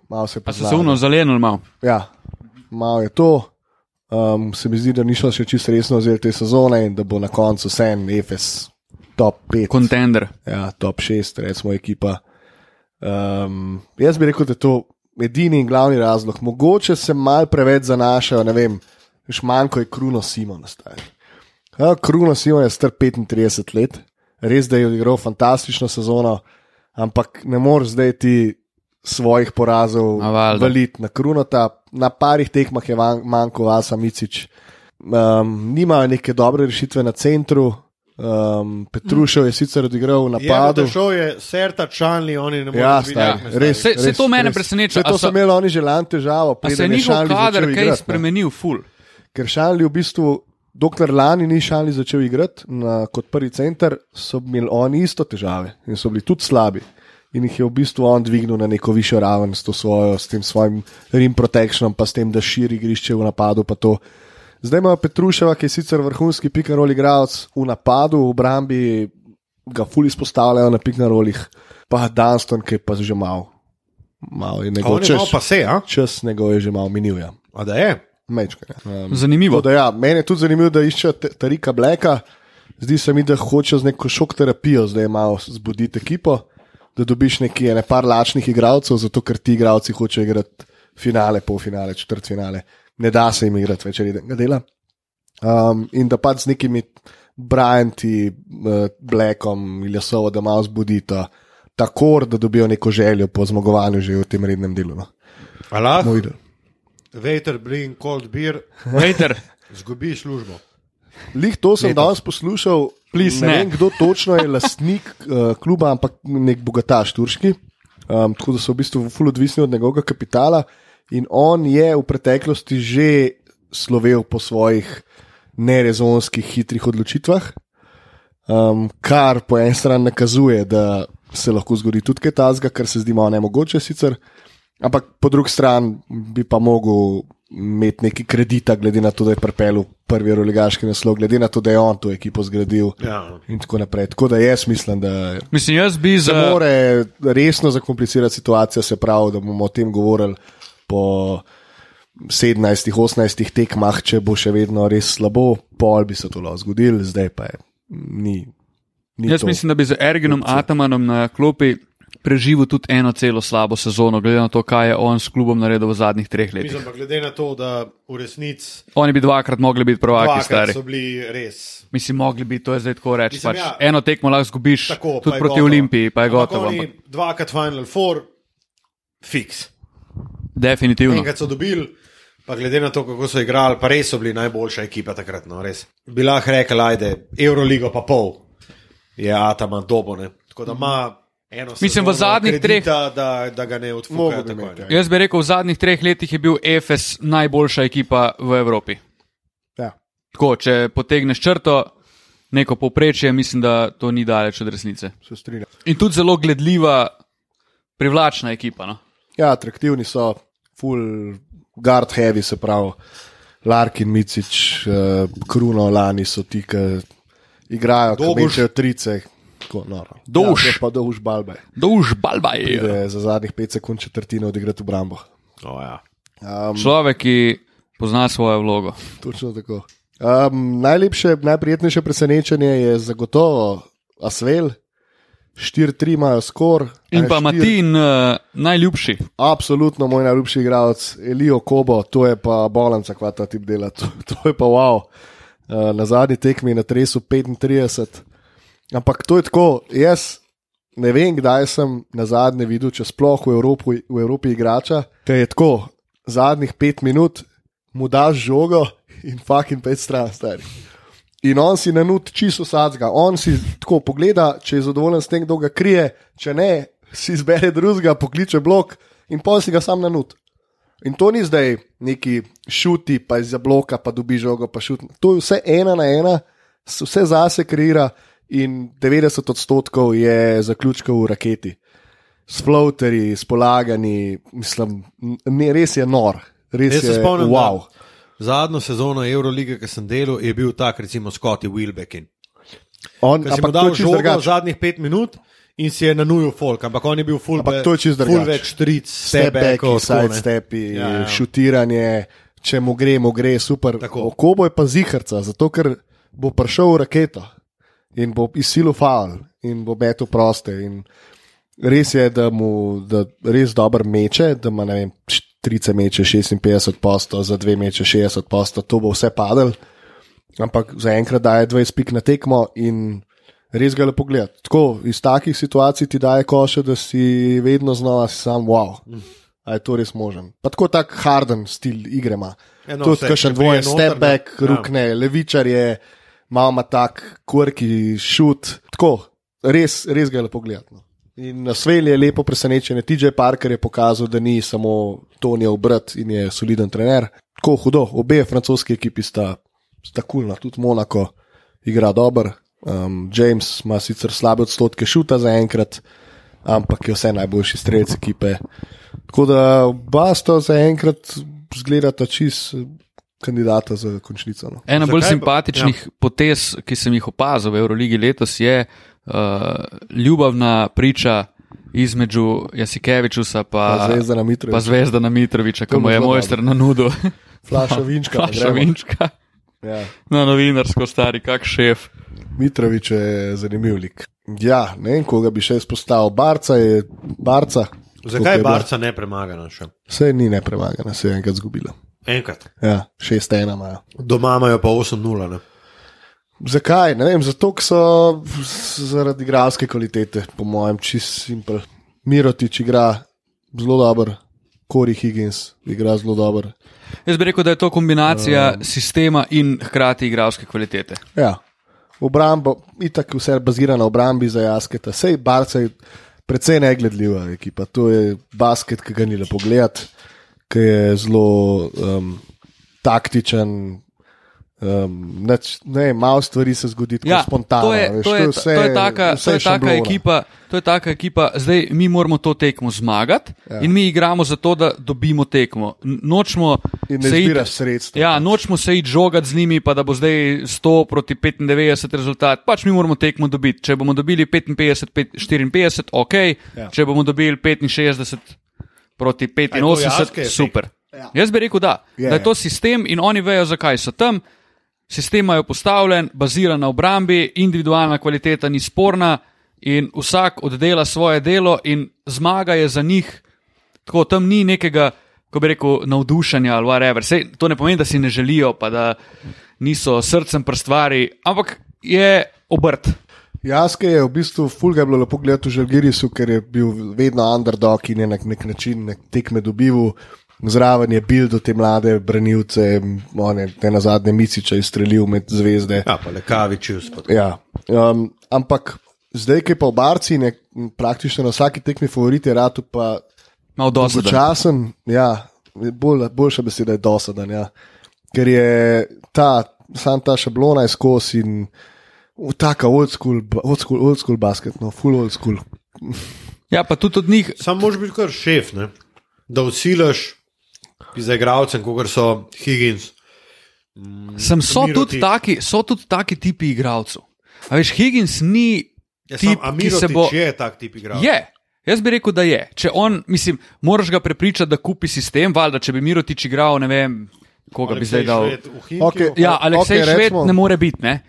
Malo se Pa so pozna, se uno ne. zelenili malo. Ja, malo je to. Um, se mi zdi, da niso še čisto resno vzeli te sezone in da bo na koncu vsem EFS top 5, Kontender. ja, top 6, recimo ekipa. Um, jaz bi rekel, da je to edini in glavni razlog. Mogoče se mal preveč zanašajo, ne vem, še manj kot je Kruno Simon. Ja, Kruno Simon je star 35 let, res da je odigral fantastično sezono, ampak ne moreš zdaj ti svojih porazov valiti na Krunota. Na parih tekmah je manjko Vasa Micič. Um, nimajo neke dobre rešitve na centru. Um, Petrušev je sicer odigral v Je, napadu. da šel je Serta Čanli, oni ne morejo Ja, stari, res, saj res, to mene res. preseneča, a To so- imeli oni že lan težavo, Pa se je je njihov Šanli kader kaj igrati. ne. spremenil, ful. Ker Šanli v bistvu, dokler lani ni Šanli začel igrati na, kot prvi center, so imeli oni isto težave in so bili tudi slabi. In jih je v bistvu on dvignil na neko višjo raven s, to svojo, s tem svojim rim protectionom, pa s tem, da širi igrišče v napadu. pa to. Zdaj ima Petruševa, ki je sicer vrhunski pikarol igralec v napadu, v obrambi ga ful izpostavljajo na pikarolih, pa Dunston, ki je pa že mal. Mal je njegov malo pa čas, se, a? čas njegov je že mal minil. Ja. a da je. Mečka, ja. um, Zanimivo. Da, ja, meni je tudi zanimivo, da iščejo te- Tarika Bleka. Zdi se mi, da hočejo z neko šok terapijo zdaj malo zbuditi ekipo. Da dobiš neki ene par lačnih igralcev, zato ker ti igralci hočejo igrati finale, polfinale, četrtfinale. Ne da se jim igrati več rednega dela. Um, in da pač z nekimi Bryanti, uh, Blackom, Iljasovo, da malo zbudita tako, da dobijo neko željo po zmagovanju že v tem rednem delu. No. Allah, Moj idol. waiter, bring cold beer, Vejter, zgubi službo. Lih to sem Letos. danes poslušal. Please, ne, ne. vem, kdo točno je lastnik uh, kluba, ampak nek bogataš turški. Um, tako da so v bistvu ful odvisni od njegovega kapitala. In on je v preteklosti že slovel po svojih nerezonskih, hitrih odločitvah, um, kar po eni strani nakazuje, da se lahko zgodi tudi kaj tasga, kar se zdi malo nemogoče sicer. Ampak po drugi strani bi pa mogel imeti neki kredita, glede na to, da je pripeljal prvi euroligaški naslov, glede na to, da je on to ekipo zgradil Ja. in tako naprej. Tako da jaz mislim, da mislim, jaz bi se za. more resno zakomplicirati situacija, se pravi, da bomo o tem govorili po 17-18 tekmah, če bo še vedno res slabo, pol bi se to lahko zgodilo, zdaj pa je. Ni, ni Jaz to. mislim, da bi z Ergenom Atamanom na klopi preživel tudi eno celo slabo sezono, glede na to, kaj je on s klubom naredil v zadnjih treh letih. Mislim glede na to, da v resnici Oni bi dvakrat mogli biti prvaki, stari. so bili res. Mislim, mogli bi, to je zdaj tako reči. Mislim, Pač, ja. eno tekmo lahko zgubiš, Tako, tudi je proti gotovo. Olimpiji, pa je Ampak gotovo. Ampak dvakrat Final Four, fiks. Definitivno. Enkrat so dobili, pa glede na to, kako so igrali, pa res so bili najboljša ekipa takrat. No, res. Bi lahko rekel, ajde, Euroligo pa pol je Ataman dobone. Tako da ima eno Mislim, v zadnjih kredita, da, da ga ne ne. ja. Jaz bi rekel, v zadnjih treh letih je bil EFS najboljša ekipa v Evropi. Ja. Tako, če potegneš črto, neko povprečje, mislim, da to ni daleč od resnice. Se strinjam. In tudi zelo gledljiva, privlačna ekipa. No? Ja, atraktivni so, full guard heavy, se pravi, Larkin, Micič, uh, Kruno, Lani so ti, ki igrajo, Dolguš. mečejo trice. Tako, noro. Dolž. Ja, pa dolž balbe. Dolž balbaj. Pride za zadnjih 5 sekund četrtine odigrati v Brambo. O, ja. Um, Človek, ki pozna svojo vlogo. točno tako. Um, najlepše, najprijetnejše presenečenje je zagotovo Asvel, 4-3 imajo skor. In pa Matin, uh, najljubši. Absolutno moj najljubši igralec, Elijo Kobo, to je pa bolanca, kva ta tip dela, to, to je pa wow. Uh, na zadnji tekmi na tresu 35. Ampak to je tako, jaz ne vem, kdaj sem na zadnje videl, če sploh v Evropi, v Evropi igrača, ki je tako, zadnjih pet minut mu daš žogo in fucking pet stran stari. In on si na nud čisto sadga, on si tako pogleda, če je zadovoljen s tem, kdo ga krije, če ne, si izbere drugega, pokliče blok in pol si ga sam na nud. In to ni zdaj neki šuti, pa iz bloka, pa dobi žogo, pa šuti. To je vse ena na ena, vse zase kreira in 90 odstotkov je zaključkov v raketi. S floaterji, s polaganji, mislim, ne, res je nor, res Jaz se je spomnim, wow. zadnjo sezono Eurolige, ki sem delal, je bil tak, recimo Scotty Wilbekin. On, ampak to dal je žogo zadnjih pet minut in si je na nuju folk, ampak on je bil full, Ampak to je čisto full drugače. več tric, stepbackov, tako, ne. sidestepi, Ja, ja. šutiranje, če mu gre, mu gre, super. Tako. Okobo je pa zihrca, zato ker bo prišel v raketo in bo izsilil faul in bo metel proste. In res je, da mu da res dobro meče, da ima vem, 30 meče 56 posto, za dve meče 60 posto, to bo vse padel. Ampak zaenkrat daje 20 pik na tekmo in res ga lepo gledati. Tako iz takih situacij ti daje koše, da si vedno znova si sam wow. A je to res možen? Pa tako tak harden stil igre ima. Ja, no, Tudi dvojen pride noter, step back, ne. Ja. rukne, levičar je, malo ima tak quirky šut. Tako, res, res ga je lepo gledati. No. In na Svel je lepo presenečen. TJ Parker je pokazal, da ni samo Tonijev brat in je soliden trener. Tako hudo, obe francoski ekipi sta, sta kulna, tudi Monako igra dobro. Um, James ima sicer slabe odstotke šuta zaenkrat, ampak je vse najboljši strelec ekipe. Tako da oba sta zaenkrat zgledata čist kandidata za končnico. No. Ena Zakaj bolj pa- simpatičnih ja. potez, ki sem jih opazil v Euroligi letos, je uh, ljubavna priča između Jasikevičusa Pa pa, Zvezdana Mitrovića. pa Zvezdana Mitroviča, ki mu je mojster na nudu. Flaša vinčka. Flaša vinčka. Ja. Na novinarsko stari, kak šef. Mitrovič je zanimiv lik. Ja, ne vem, koga bi še izpostavil. Barca je barca. Zakaj je Barca ne premagana še? Vse ni nepremagana, se je enkrat zgubila. Enkrat. Ja, 6-1 imajo. Doma imajo pa 8-0. ne. Zakaj? Ne vem, zato ker so zaradi igralske kvalitete, po mojem, čist simpel. Mirotič igra zelo dobro, Corey Higgins igra zelo dobro. Jaz bi rekel, da je to kombinacija um. sistema in hkrati igralske kvalitete. Ja, obrambo, itak vse bazira na obrambi za jasketa. Sej Barca je precej negledljiva ekipa. To je basket, ki ga ni lepo gledati, ki je zelo um, taktičen. Um, neč, ne, malo stvari se zgodi tako Ja, spontano. to je, veš, to je, vse, to je taka, to je taka ekipa. To je taka ekipa, zdaj mi moramo to tekmo zmagati Ja. ja. in mi igramo zato, da dobimo tekmo. N- Nočemo In ne se iti- sredstva. Ja, nočemo se iti žogati z njimi, pa da bo zdaj 100 proti 95 rezultat. Pač mi moramo tekmo dobiti. Če bomo dobili 55, pet- 54, ok, Ja. če bomo dobili 65 proti A je to jaske 85, efekt? super. Ja. Jaz bi rekel, da, Je, da je je. to sistem in oni vejo, zakaj so tam. Sistem imajo postavljen, bazira na obrambi, individualna kvaliteta ni sporna in vsak oddela svoje delo in zmaga je za njih. Tako tam ni nekega, ko bi rekel, navdušenja ali whatever. Sej, to ne pomeni, da si ne želijo, pa da niso srcem prstvari, ampak je obrt. Jaske je v bistvu fulga bilo lepo gledati v Žalgirisu, ker je bil vedno underdog in je na nek način nek tekme dobival. Zraven je bil do te mlade branilce, one, te na zadnje Miciča izstrelil med zvezde. Ja, pa le kaviči uspod. Ja. Um, ampak zdaj, ki je pa v Barci, ne, praktično na vsaki tekmi favorit je ratu pa Malo dosaden. Dolgočasen, ja, bolj, boljša beseda je dosaden. Ja. Ker je ta, sam ta šablona je skozi in v taka old school, old school, old school basket, no, full old school. Ja, pa tudi od njih, Sam moraš biti kar šef, ne? da usilaš za igralcem, kot so Higgins. sem so tudi, taki, so tudi taki tipi igralcev. A veš, Higgins ni Ja, tip, sam, ki se bo. je tak tip igralca. Je. Jaz bi rekel, da je. Če on, mislim, moraš ga prepričati, da kupi sistem, valjda, če bi Mirotič igral, ne vem, koga bi zdaj dal. Okej. Ja, Aleksej okay, Šved recimo- ne more biti. Ne?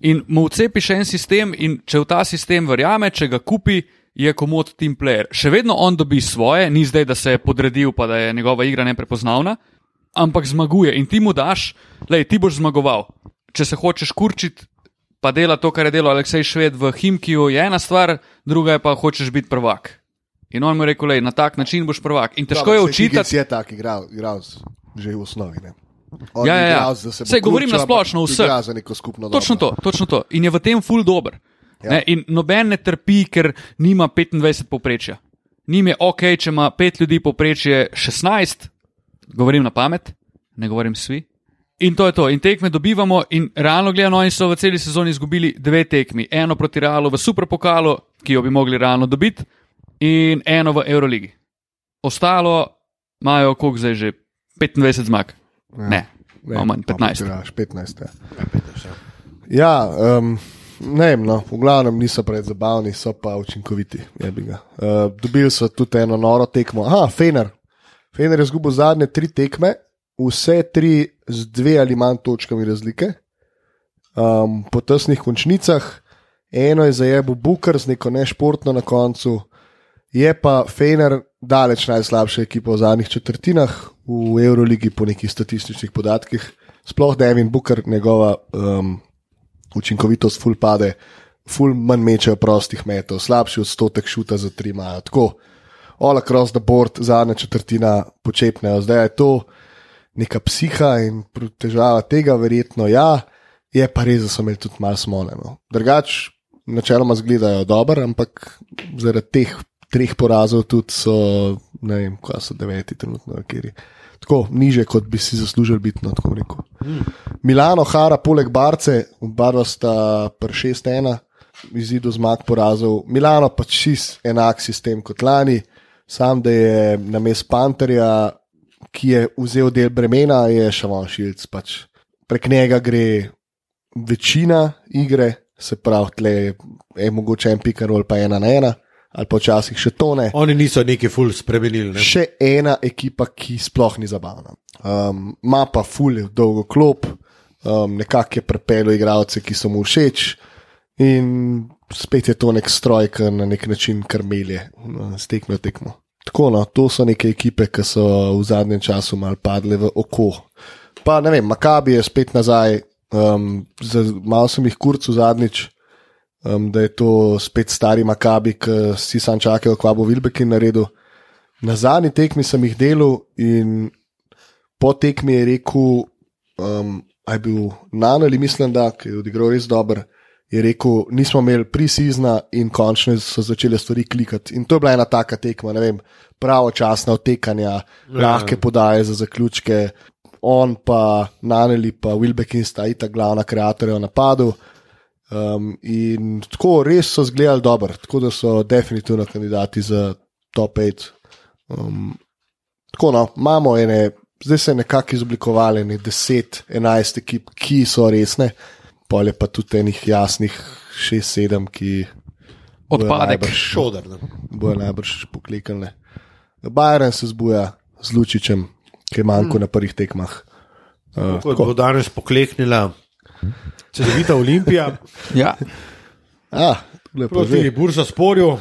In mu vcepiš en sistem, in če v ta sistem verjame, če ga kupi, je komod team player. Še vedno on dobi svoje, ni zdaj, da se je podredil, pa da je njegova igra neprepoznavna, ampak zmaguje in ti mu daš, le ti boš zmagoval. Če se hočeš kurčiti, pa dela to, kar je delal Aleksej Šved v Himkiju, je ena stvar, druga je pa hočeš biti prvak. In on mu je rekel, lej, na tak način boš prvak. In težko je učitati. Je tak igral, igral že v osnovi. Ne. On Ja, ja, ja. da se Saj govorim na splošno skupno Točno to, točno to. In je v tem ful dober. Ja. In noben ne trpi, ker nima 25 povprečja. Nim je ok, če ima 5 ljudi povprečje 16, govorim na pamet, ne govorim svi. In to je to. In tekme dobivamo, in realno gledano, oni so v celi sezoni izgubili dve tekmi. Eno proti Realu v Superpokalu, ki jo bi mogli realno dobiti, in eno v Euroligi. Ostalo imajo, koliko zdaj že, 25 zmag. Ja. Ne, malo manj, 15. Igraš, 15 ja. Ja, um, ne vem, no, v glavnem niso preveč zabavni, so pa učinkoviti. Uh, dobili so tudi eno noro tekmo. Aha, Fener. Fener je izgubil zadnje tri tekme, vse tri z dve ali manj točkami razlike, um, po tesnih končnicah. Eno je zajebil Booker z neko nešportno na koncu, je pa Fener daleč najslabša ekipa v zadnjih četrtinah v Euroligi po nekih statističnih podatkih. Sploh Devin Booker, njegova um, učinkovitost full pade, full manj mečejo prostih metov, slabši odstotek šuta za tri imajo. Tako, all across the board, zadnja četrtina počepnejo. Zdaj je to neka psiha in težava tega, verjetno ja, je pa res, da so imeli tudi malo smoleno. Drugač, načeloma zgledajo dobro, ampak zaradi teh treh porazov tudi so, ne vem, kaj so deveti trenutno, kjer je. Tako, niže, kot bi si zaslužili biti, no, tako bom rekel. Milano, Hara, poleg Barce, oba sta pri 6-1, izidu zmag porazov. Milano pa čist enak sistem kot lani, sam da je na mest Panterja, ki je vzel del bremena, je Šavan Šilc. Pač. Prek njega gre večina igre, se pravi, tle je, je mogoče en pikarol, pa ena na ena, ali pa včasih še tone Oni niso neki ful spremenili. Ne? še ena ekipa, ki sploh ni zabavna. Um, Ma pa fulje dolgo klop, um, nekako je prepeljal igralce, ki so mu všeč, in spet je to nek stroj, ki na nek način krmelje, stekme tekmo. Tako, no, to so neke ekipe, ki so v zadnjem času mal padle v oko. Pa ne vem, Makabi je spet nazaj, um, malo sem jih kurcu zadnjič, um, da je to spet stari Makabi, ki si sam čakal, kva bo Vilbekin naredil. Na zadnji tekmi sem jih delal in po tekmi je rekel, um, aj bil Nan ali mislim, da je odigral res dobro. Je rekel, nismo imeli prisizna in končno so začele stvari klikati. In to je bila ena taka tekma, ne vem, pravočasna otekanja, ja. lahke podaje za zaključke. On pa Naneli pa Wilbekin sta ita glavna kreatorja v napadu. Um, in tako res so zgledali dobro, tako da so definitivno kandidati za top 5. Um, tako no, imamo ene zdaj se je nekako izoblikovali, ne 10, 11 ekip, ki so resne, pa je pa tudi enih jasnih 6, 7, ki. Odpadek, šodr. Bojo najbrž poklikane. Bajren se zbuja z Lučičem, ki je manjko hmm. na prvih tekmah. Uh, Kot bo danes pokleknila, če se vidi Olimpija. ja. Ah, Proti Burza sporju.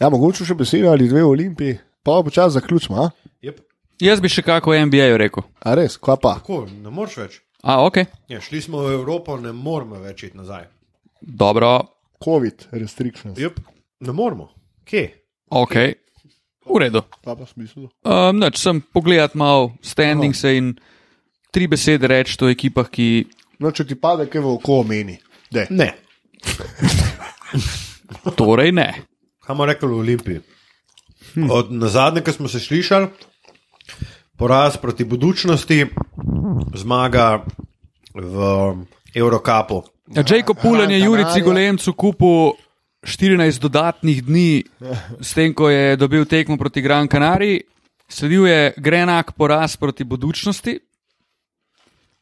Ja, mogoče še besedo ali dve v Olimpiji, pa bo čas zaključma. Yep. Jaz bi še kako o NBA rekel. A res, kva pa? Tako, ne moreš več. A, ok. Ja, šli smo v Evropo, ne moremo več iti nazaj. Dobro, COVID, restrictions. Yep. Ne moremo. Kje? ok. V redu. Pa pa smisel. Um, noč, sem pogledal malo standings in tri besede reči o ekipah, ki. No, če ti pade, kaj v oko meni. Dej. Ne. Torej ne. Kaj bomo rekli v Olimpiji? Od na zadnje, ko smo se slišali, poraz proti budučnosti, zmaga v Eurocapu. Ja, Jacob Pulen je Jurici. Golemcu kupil 14 dodatnih dni, s tem, ko je dobil tekmo proti Gran Canariji, sledil je grenak poraz proti budučnosti,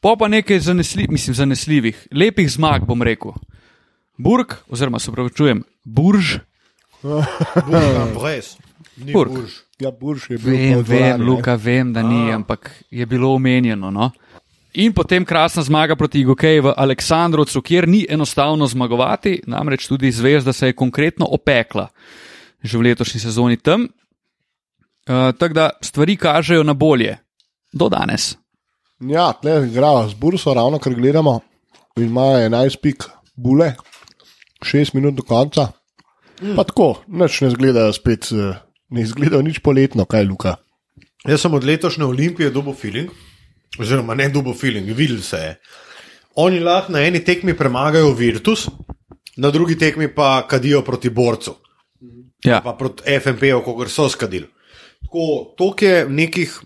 pa pa nekaj zanesljiv, mislim, zanesljivih, lepih zmag, bom rekel. Burg, oziroma se pravi, čujem, Burž. Ni Burg. burž. Ja, burš je bil. vem, vem. Luka, vem, da ni, ampak je bilo omenjeno. No? In potem krasna zmaga proti Igokeju v Aleksandrovcu, kjer ni enostavno zmagovati, namreč tudi zvezda se je konkretno opekla že v letošnji sezoni tam. Uh, Tako da stvari kažejo na bolje, do danes. Ja, tle igrajo z burso, ravno kar gledamo. In ima 11 pik, bule, 6 minut do konca. Pa tako, noč ne zgledajo spet, eh, ne izgledajo nič poletno, kaj Luka. Jaz sem od letošnje olimpije dobil feeling, oziroma ne dobil feeling, videl se je. Oni lahko na eni tekmi premagajo Virtus, na drugi tekmi pa kadijo proti borcu, Ja, pa proti FMP-ju, kot so skadili. Tako, toliko je nekih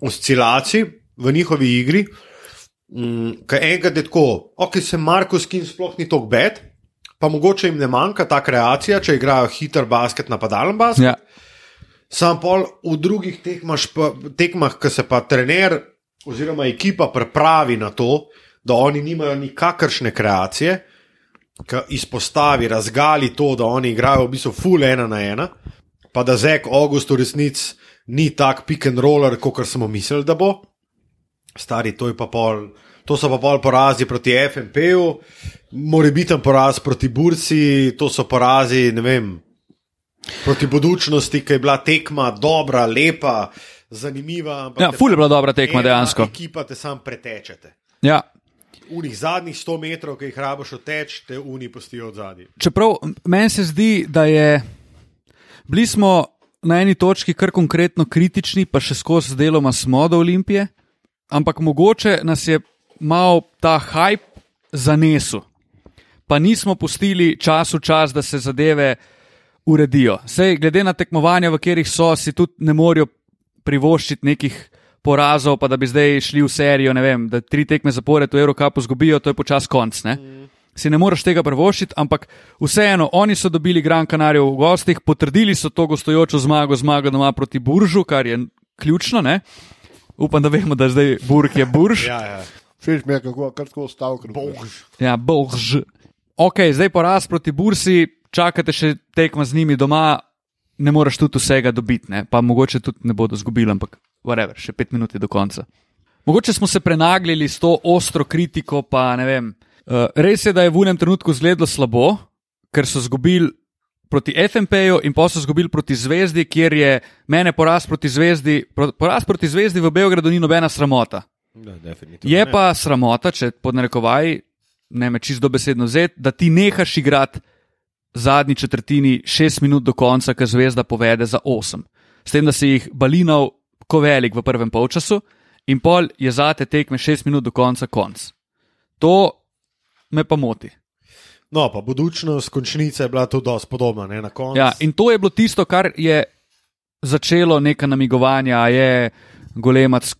oscilacij v njihovi igri, mm, kaj enkrat je tako, ok, se Markus Kin sploh ni tako bed, pa mogoče jim ne manjka ta kreacija, če igrajo hiter basket, napadalen basket. ja, Sam pol v drugih tekmaš tekmah, ko se pa trener oziroma ekipa pripravi na to, da oni nimajo nikakršne kreacije, ki izpostavi, razgali to, da oni igrajo v bistvu full ena na ena, pa da Zek August v resnici ni tak pick and roller, kot smo mislili, da bo. Stari, to, je pa pol, to so pa pol porazi proti FMP-ju, morebiten poraz proti Bursi, to so porazi, ne vem, proti budučnosti, ki je bila tekma dobra, lepa, zanimiva. Ja, ful je bila dobra tekma dejansko. Ekipa te sam pretečete. ja. Unih zadnjih 100 metrov, ki jih rabiš odteč, te uni postijo od zadaj. Čeprav meni se zdi, da je. Bili smo na eni točki kar konkretno kritični, pa še skozi deloma smo do Olimpije, ampak mogoče nas je mal ta hype zanesel, pa nismo pustili čas v čas, da se zadeve uredijo. Sej, glede na tekmovanja, v katerih so, si tudi ne morejo privoščiti nekih porazov, pa da bi zdaj šli v serijo, ne vem, da tri tekme zapored v Evropi zgubijo, to je počas konc. Ne? Si ne moreš tega privoščiti, ampak vseeno, oni so dobili Gran Canario v gostih, potrdili so to gostujočo zmago, zmago doma proti Buržu, kar je ključno. Ne? Upam, da vemo, da zdaj Burg je Burž. Ja, ja. Všeč mi je, kako kar tako stavek. Ja, Burž. Ok, zdaj poraz proti Bursi, čakate še tekma z njimi doma, ne moreš tudi vsega dobiti, ne? pa mogoče tudi ne bodo zgubili, ampak whatever, še pet minut je do konca. Mogoče smo se prenagljali s to ostro kritiko, pa ne vem. Uh, res je, da je v enem trenutku zgledalo slabo, ker so izgubili proti FMP-ju in pa so izgubili proti Zvezdi, kjer je mene poraz proti Zvezdi, poraz proti Zvezdi v Beogradu ni nobena sramota. Da, Je ne. pa sramota, če pod narekovaj, ne me čisto besedno vzeti, da ti nehaš igrati zadnji četrtini, šest minut do konca, ker Zvezda povede za osem. S tem, da si jih balinal ko velik v prvem polčasu in pol je zate tekme šest minut do konca konc. To me pa moti. No, pa budučnost končnice je bila tudi dosti podobna, ne. Ja, in to je bilo tisto, kar je začelo neka namigovanja, je golemac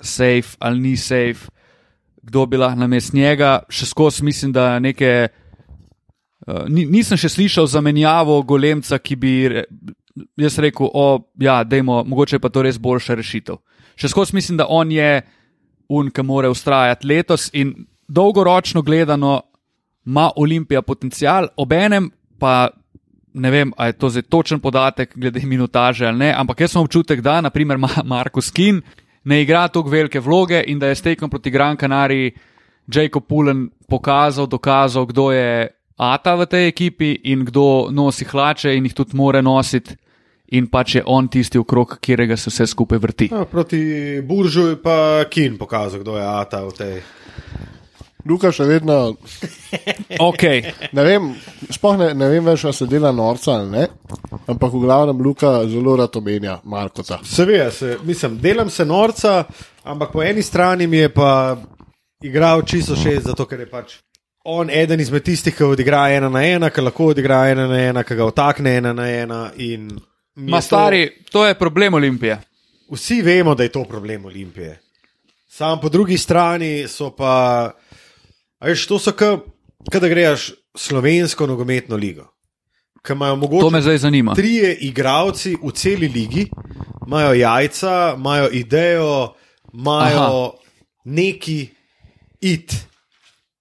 safe ali ni safe, kdo bi lahko namest njega. Še skozi mislim, da neke. Uh, ni, nisem še slišal zamenjavo golemca, ki bi jaz rekel, o, ja, dajmo, mogoče je pa to res boljša rešitev. Še skozi mislim, da on je un, ki more ustrajati letos in dolgoročno gledano ima Olimpija potencial, obenem pa ne vem, ali je to zdaj točen podatek glede minutaže ali ne, ampak jaz imam občutek, da naprimer Ma- Marko Skin ne igra tako velike vloge in da je stekom proti Gran Canariji Jacob Pullen pokazal, dokazal, kdo je Ata v tej ekipi in kdo nosi hlače in jih tudi more nositi. In pač je on tisti okrog, kjerega se vse skupaj vrti. Ja, proti Buržu je pa Kin pokazal, kdo je Ata v tej. Luka še vedno, Okay. ne vem, sploh ne, ne vem več, ali se dela norca ali ne, ampak v glavnem Luka zelo rad omenja Markota. Seveda, se, mislim, delam se norca, ampak po eni strani mi je pa igral čisto šest, zato ker je pač on eden izmed tistih, ki odigra ena na ena, ki lahko odigra ena na ena, ki ga otakne ena na ena. Ma je to- stari, to je problem Olimpije. Vsi vemo, da je to problem Olimpije. Sam po drugi strani so pa, veš, to so kot da greš slovensko nogometno ligo. To me zdaj zanima. trije igravci v celi ligi, imajo jajca, imajo idejo, imajo Aha. neki it.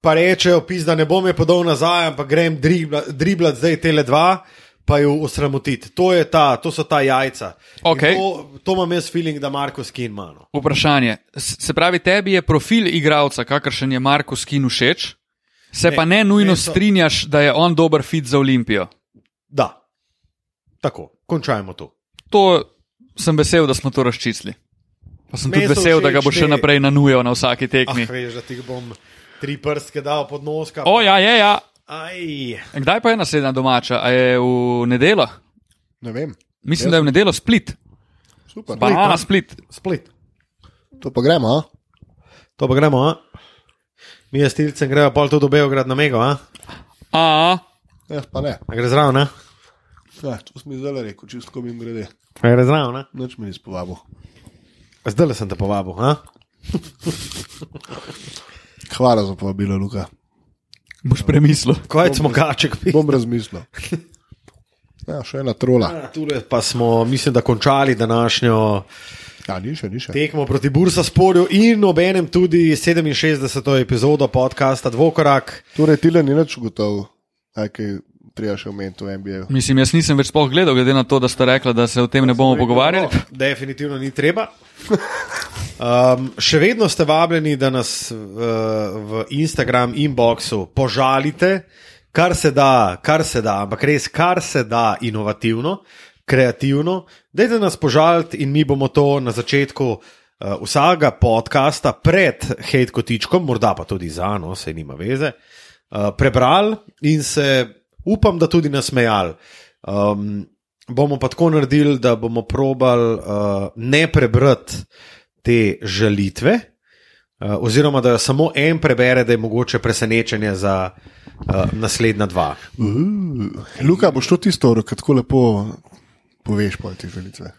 Pa rečejo, pizda ne bom je podal nazaj, ampak grem dribla, driblat zdaj tele dva, pa jo osramotiti. To, je ta, to so ta jajca. In Okej. To, to imam jaz feeling, da Marko Skin ima. no. Vprašanje. Se pravi, tebi je profil igralca, kakršen je Marko Skin všeč, se Ne, pa ne nujno ne, so- strinjaš, da je on dober fit za Olimpijo. Da, tako, končajmo to. To sem vesel, da smo to razčistili. Pa sem tudi vesel, da ga všeč bo še te- naprej nanujal na vsaki Ah, tekmi. veš, da ti bom tri prstke dal pod nos. O, ja, je, ja. Aj, Kdaj pa je naslednja domača? A je v nedelo? Ne vem, Mislim, da je v nedelo split. super. Banana split. split. To pa gremo, a? To pa gremo, a? Mi je stilcem, grejo pol tudi do Beograd na Mego, a? A, Ja, pa ne. a gre zraven, a? Ja, to sem zdaj rekel, čisto mi grede. A gre zraven, a? Noč mi nisi povabil. Zdaj le sem te povabil, a? Hvala za povabilo, Luka. Boš premislil. Kaj smo kaček pili? Bom razmislil. Ja, še ena trola. Tule pa smo, mislim, da končali današnjo Ja, ni še, ni še. tekmo proti Bursa sporju in obenem tudi 67. epizodo podcasta Dvokorak. Torej, Tile ni več gotov, kaj treba še omeniti v NBA. Mislim, jaz nisem več sploh gledal, glede na to, da ste rekli, da se o tem ne bomo pogovarjali. No, definitivno ni treba. Um, še vedno ste vabljeni, da nas uh, v Instagram inboxu požalite, kar se da, kar se da, ampak res kar se da inovativno, kreativno. Dajte nas požaliti in mi bomo to na začetku uh, vsakega podcasta pred hate kotičkom, morda pa tudi za no, se nima veze, uh, prebrali in se upam, da tudi nasmejali. Um, bomo pa tako naredili, da bomo probali uh, ne prebrati te žalitve, uh, oziroma da jo samo en prebere, da je mogoče presenečenje za uh, naslednja dva. Uh, Luka, boš to ti storil, kaj tako lepo poveš po te želitve.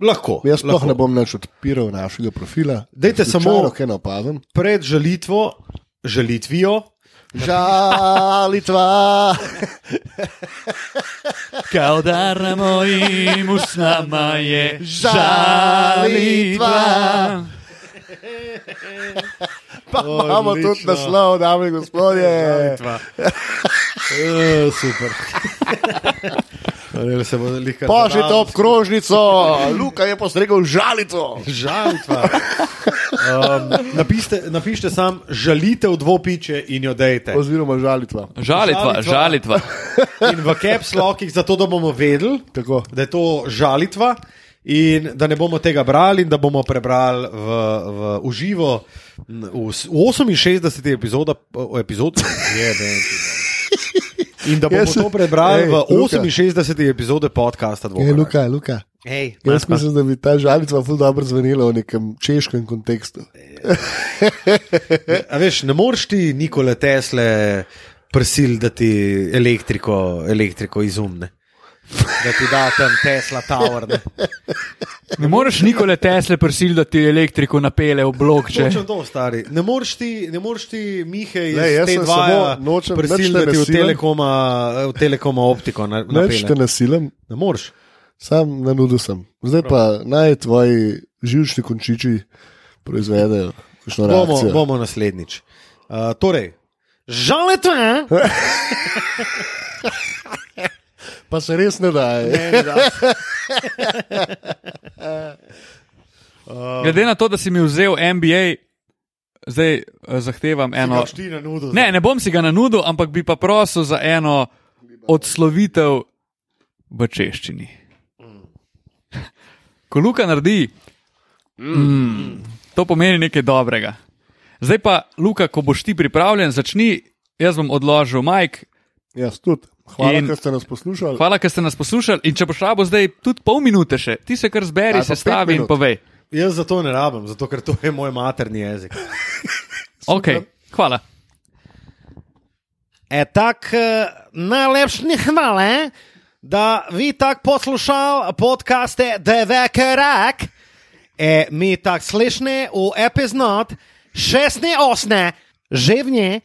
Lahko. Jaz lahko. ne bom več odpiral našega profila. Dajte samo- kaj napazem. Pred žalitvo, žalitvijo, Žalitva. Kao dar na mojim usnama je žalitva. Pa imamo Odlično. tudi naslov, dame in gospodje. Uh, super. Ali se bo lihkar Pošljite zabavil. ob krožnico, Luka je postregel žalico. Žalitva. Um, napište, napište sam žalitev dvopiče in jo dejte. Oziroma žalitva. Žalitva, Žalitva. žalitva. In v caps lockih, zato da bomo vedeli, Tako. da je to žalitva. In da ne bomo tega brali, in da bomo prebrali v, v uživo v, s- v 68. epizoda, epizod, Jeben ti bom. In da bomo Jaz se- to prebrali Ej, v Luka. 68. epizode podcasta. Ej, Dvokorak. Luka, Luka. Ej, Jaz Matka. mislim, da bi ta žalitva ful dobro zvenela v nekem češkem kontekstu. A veš, ne moreš ti Nikole Tesle prisil, da ti elektriko, elektriko izumne. Da ti da tam Tesla Tower. Ne. Ne moreš nikoli Tesle prisiliti, da ti elektriko napele v blok. Če... Točno to, stari. Ne moreš ti, ne moreš ti Mihe iz Lej, jaz te dva samo nočem- nič prisil, te da ti v ne telekoma, v telekoma optiko na, Neč te napele. nasilem, Ne moreš. sam na nudu sem. Zdaj pa naj tvoji živčni končiči proizvedejo kakšno Bomo, reakcijo. bomo naslednjič. Uh, torej, žaletve. Pa se res ne da. Glede na to, da si mi vzel MBA, zdaj eh, zahtevam eno. Nudo. Ne, ne bom si ga nanudil, ampak bi pa prosil za eno odslovitev v češčini. Ko Luka naredi, mm, to pomeni nekaj dobrega. Zdaj pa, Luka, ko boš ti pripravljen, začni. Jaz bom odložil Mike. Jaz tudi. Hvala, In- ker ste nas poslušali. Hvala, ker ste nas poslušali. In če boš rabo zdaj tudi pol minute še, ti se kar zberi, se stavi in povej. Jaz za to ne rabim, zato ker to je moj materni jezik. Okay, hvala. E tak, najlepši hvala, da vi tak poslušal podcaste DVK Rak. E, mi tak slišne v epizod 6 osne, živnje